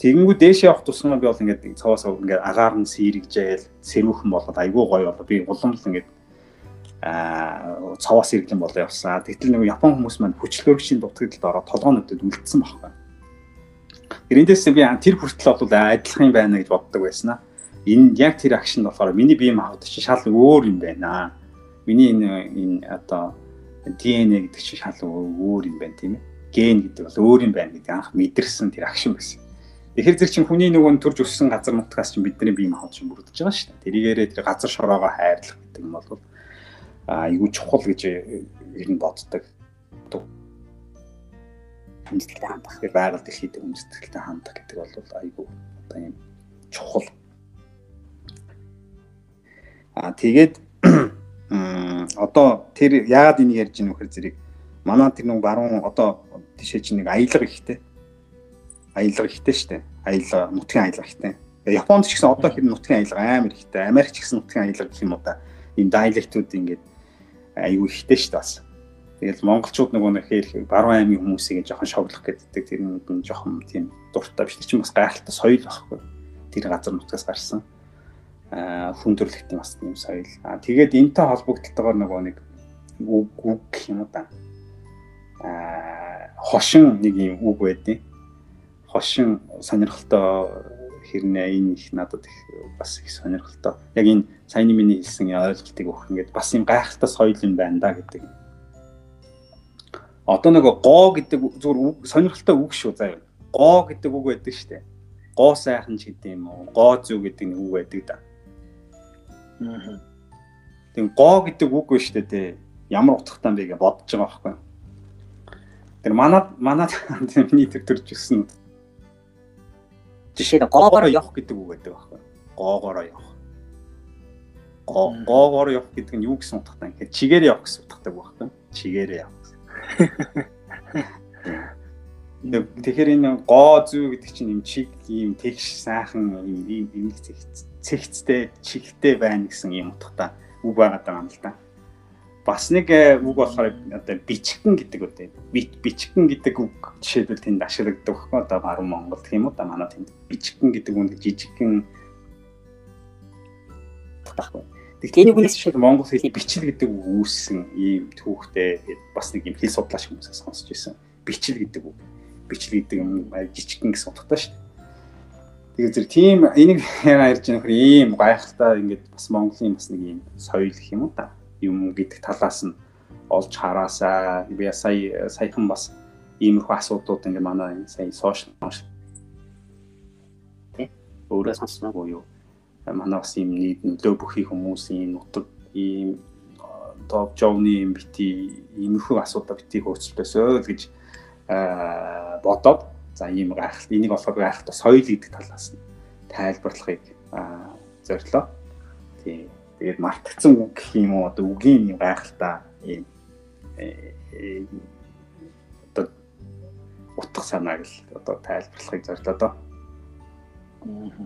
Тэгэнгүү дээшээ явах тусмаа би бол ингээд цовоос ингээд агаар нь сэрэгжээл сэрүүхэн болоод айгүй гоё болоо. Би уламл ингээд аа цовоос хэрэглэн болоо явсан. Тэгтэл нэг Япон хүмүүс маань хүчлөөрөгчийн дутагдлалд ороод толгоонуудад үлдсэн байхгүй Эрэндээс би тэр хүртэл бол адилхан юм байна гэж боддог байсан аа. Энэ яг тэр акшн болохоор миний бие махбод чинь шал өөр юм байна. Миний энэ энэ одоо ДНЭ гэдэг чинь шал өөр юм байна тийм ээ. Ген гэдэг бол өөр юм байна гэдэг анх мэдэрсэн тэр акшн байсан. Тэгэхээр зэрэг чинь хүний нөгөө төрж өссөн газар нутгаас чинь бидний бие махбод чинь бүрдэж байгаа шүү дээ. Тэрийгээрээ тэр газар шороогоо хайрлах гэдэг юм бол айгүй чухал гэж ер нь боддог хүндэтгэлтэй хандах. Тэгэхээр байгаль дэлхийд хүндэтгэлтэй хандах гэдэг бол айгүй одоо юм чухал. Аа тэгээд одоо тэр яагаад энийг ярьж байгаа нөхөр зэрэг манай тэр нэг баруун одоо тийшээ чинь нэг аялга ихтэй. Аялга ихтэй штэ. Аялга нутгийн аялга ихтэй. Японд ч гэсэн одоо хэр нутгийн аялга амар ихтэй. Америк ч гэсэн нутгийн аялга гэх юм уу та. Ийм диалектууд ингээд аюу ихтэй штэ бас. Тэгэл монголчууд нөгөө нэхээр баруун аймгийн хүмүүсийг жоохон шовлох гэдэг тэр нь жоохон тийм дуртай биш. Тэр чинь бас гайхалтай соёл байхгүй. Тэр газар нутгаас гарсан. Аа хүн төрөлхтний бас тийм соёл. Аа тэгээд энэтэй холбогдлолтойгоор нөгөө нэг үг үг юм да. Аа хошин нэг юм үг байдیں۔ Хошин сонирхолтой хэрнээ энэ их надад их бас их сонирхолтой. Яг энэ саяны миний хэлсэн ойлголтыг өгөх ингээд бас юм гайхалтай соёл юм байна да гэдэг одоо нэг гоо гэдэг зүгээр сонирхолтой үг шүү заяа. Гоо гэдэг үг байдаг шүү дээ. Гоо сайхан ч гэдэг юм уу? Гоо зүг гэдэг нэг үг байдаг да. Тэгээ гоо гэдэг үг ба шүү дээ. Ямар утгатай бэ гэж бодож байгаа байхгүй. Тэр манад манад <laughs> миний төр төрж өссөн. Жишээ нь гоогоор явах гэдэг үг байдаг байхгүй. Гоогоор явах. Гоо гоогоор явах гэдэг нь юу гэсэн утгатай? Тэгэхээр чигээр явах гэсэн утгатай байхгүй. Чигээр явах Тэгэхээр энэ гоо зүй гэдэг чинь юм чиг ийм тэгш сайхан ийм ийм цэгцтэй чигтэй байна гэсэн юм утгатай үг байгаад байгаа юм л да. Бас нэг э, үг болохоор одоо бичгэн гэдэг үү. Бичгэн гэдэг үг жишээлбэл тэнд ашиглагддаг байхгүй одоо баруун Монгол юм уу да манай тэнд бичгэн гэдэг үг жижигхэн тахгүй Тэгэхээр энэ хүнээс шиг Монгол хэлний бичил гэдэг үг үүссэн ийм түүхтэй бас нэг юм хэл судлаач хүмүүсээс сонсч ирсэн. Бичил гэдэг үг. Бичил гэдэг юм жижигхэн гэсэн утгатай шүү дээ. Тэгээ зэрэг тийм энийг ярьж байгаа нөхөр ийм гайхалтай ингээд бас Монголын бас нэг ийм соёл гэх юм уу та юм гэдэг талаас нь олж хараасаа би сая саяхан бас иймэрхүү асуудлууд ингээд манай сая сошиал өөрөөс асуугаа юу манай бас ийм нийт нөлөө бүхий хүмүүсийн нутаг ийм топ жовны юм бити иймэрхүү асуудал бити хөөцөлтөөсөө л гэж бодоод За ийм гайхалт энийг болохоор гайхалт соёл гэдэг талаас нь тайлбарлахыг зорилоо. Тий. Тэгээд мартагдсан гэх юм уу одоо үгийн юм гайхалтай ийм э, одоо утга санааг л одоо тайлбарлахыг зорилоо доо.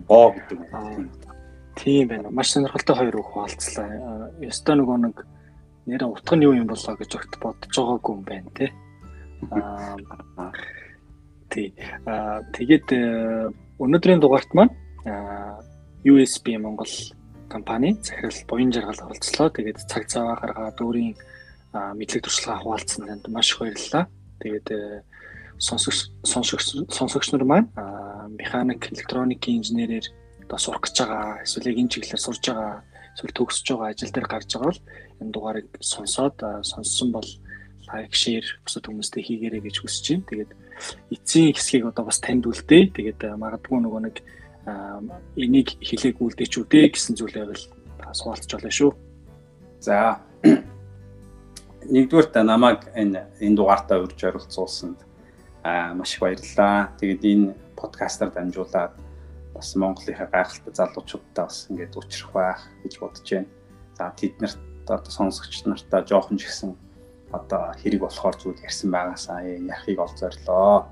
Боо гэдэг юм. Тийм байна. Маш сонирхолтой хоёр үг хаалцлаа. Ёстой нөгөө нэг нэр утга нь юу юм болоо гэж огт бодож байгаагүй юм байна те. Аа Тий. Аа тэгээд э, өнөөдрийн дугаарт маань USB Монгол компани захирал буян жаргал оролцлоо. Тэгээд цаг цаваа гаргаад өөрийн мэдлэг туршлагаа хуваалцсан танд маш их баярлалаа. Тэгээд э, сонсогч сонсогч нар маань механик, электроникийн инженерээр одоо сурах гэж байгаа, эсвэл яг энэ чиглэлээр сурж байгаа, эсвэл төгсөж байгаа ажил дээр гарч байгаа бол энэ дугаарыг сонсоод сонссон бол лайк, шеэр бусад хүмүүстээ хийгээрэй гэж хүсэж байна. Тэгээд эцсийн хэсгийг одоо бас танд үлдээ. Тэгээд магадгүй нөгөө нэг энийг хэлээг үлдээч үү дээ гэсэн зүйлээ бол суулцж болно шүү. За нэгдүгээр намайг энэ энэ дугаартаа урьж оролцуулсанд аа маш их баярлалаа. Тэгээд энэ подкастаар дамжуулаад бас Монголынхаа гайхалтай залуучуудтай бас ингээд уулзрах байх гэж бодож байна. За тэд нарт одоо сонсогч нартаа жоохон ч гэсэн одоо хэрэг болохоор зүйл ярьсан байгаасаа яхийг олзоорлоо.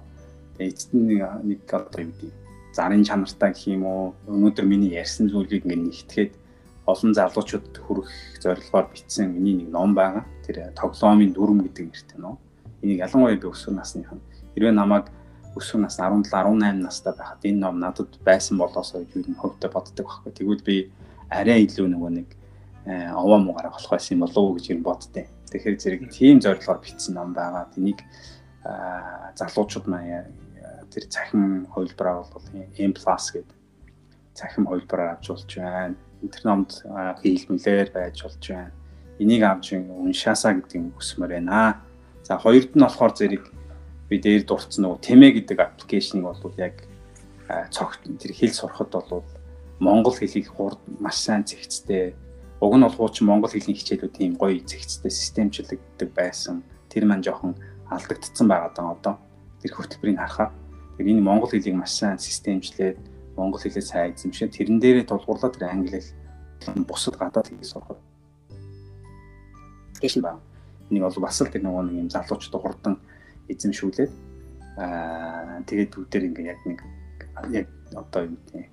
Тэгээ эцэст нь нэг одоо юу гэдэг зарын чанартай гэх юм уу өнөөдөр миний ярьсан зүйлийг ингээд нэгтгэхэд олон залуучуудад хүрэх зорилгоор бичсэн миний нэг ном байгаа. Тэр тоглоомын дүрм гэдэг нэртэй ном. Энийг ялангуяа би өсвөр насных нь хэрвээ намайг өсвөр нас 17 18 настай байхад энэ ном надад байсан болоосоо гэж би хөвдө боддог байхгүй. Тэгвэл би арай илүү нөгөө нэг э, овоо муугараа болох байсан юм болов уу гэж юм боддیں۔ Тэгэхээр зэрэг тийм зорилгоор бичсэн ном байгаа. Тэнийг залуучууд маань тэр цахим хувилбараа бол M+ гэдэг цахим хувилбараар авч болж байна. Тэр номд хийлмэлээр байж болж байна. Энийг авч уншаасаа гэдэг хүсмээр байна. За хоёрд нь болохоор зэрэг би дээр дурдсан нөгөө тэмээ гэдэг аппликейшнийг бол яг цогт тэр хэл сурахад бол монгол хэлийг хурд маш сайн зэгцтэй Уг нь бол хуучин монгол хэлний хичээлүүд тийм гоё зэгцтэй системчлэгддэг байсан. Тэр маань жоохон алдагдцсан байгаа даа одоо. Тэр хөтөлбөрийг харахаар тэр энэ монгол хэлийг маш сайн системчлээд монгол хэлээ сайн эзэмшээ. Тэрэн дээрээ тулгуурлаад тэр англи хэл бусад гадаад хэлийг сурах. Гэшин ба. Энийг бол бас л тэр нөгөө нэг юм залуучууд хурдан эзэмшүүлээд аа тэгээд бүгдээр ингээ яг нэг яг одоо юу гэдэг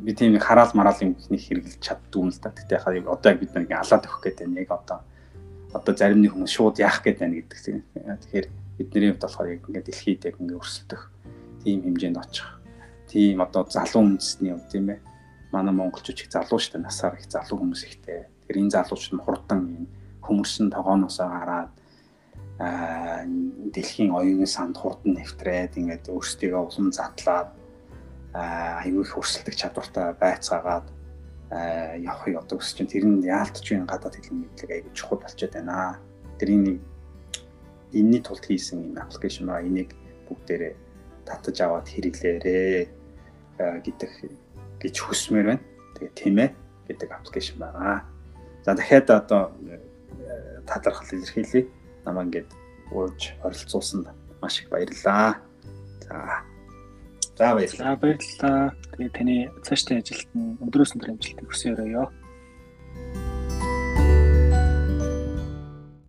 би тийм хараал мараал юм нэг хэрэглэж чаддгүй юм л да. Тэгтээ хаа одоо яг бид нэг алаад өгөх гэдэг нь яг одоо одоо зарим нэг хүмүүс шууд яах гээд байна гэдэг тийм. Тэгэхээр бидний хувьд болохоор яг ингээд дэлхийд яг ингээд өрсөлдөх тийм хэмжээнд очих. Тийм одоо залуу үндэсний юм тийм ээ. Манай монголчууд их залуу дээ. Насаар их залуу хүмүүс ихтэй. Тэр энэ залуучууд нь хурдан юм хөмөрсөн тогооноосоо гараад аа дэлхийн оюуны санд хурдан нэвтрээд ингээд өөрсдийгөө улам задлаад аюул их өрсөлдөх чадвартай байцаагаад явахыг одоо өсч чинь тэр нь яалтч байна гадаад хэлний мэдлэг аюул чухал болчиход байна. Тэрийг энэний тулд хийсэн юм аппликейшн ба энийг бүгдээрээ татаж аваад хэрэглээрээ гэдэг гэж хүсмээр байна. Тэгээ тийм ээ гэдэг аппликейшн байгаа. За дахиад одоо талархал илэрхийлье. Намаа ингээд уурж оролцуулсанд маш их баярлалаа. За За баярлалаа. Баярлалаа. Тэгээ таны цаашдын ажилд нь өндрөөс өндөр амжилт хүсье өрөөё.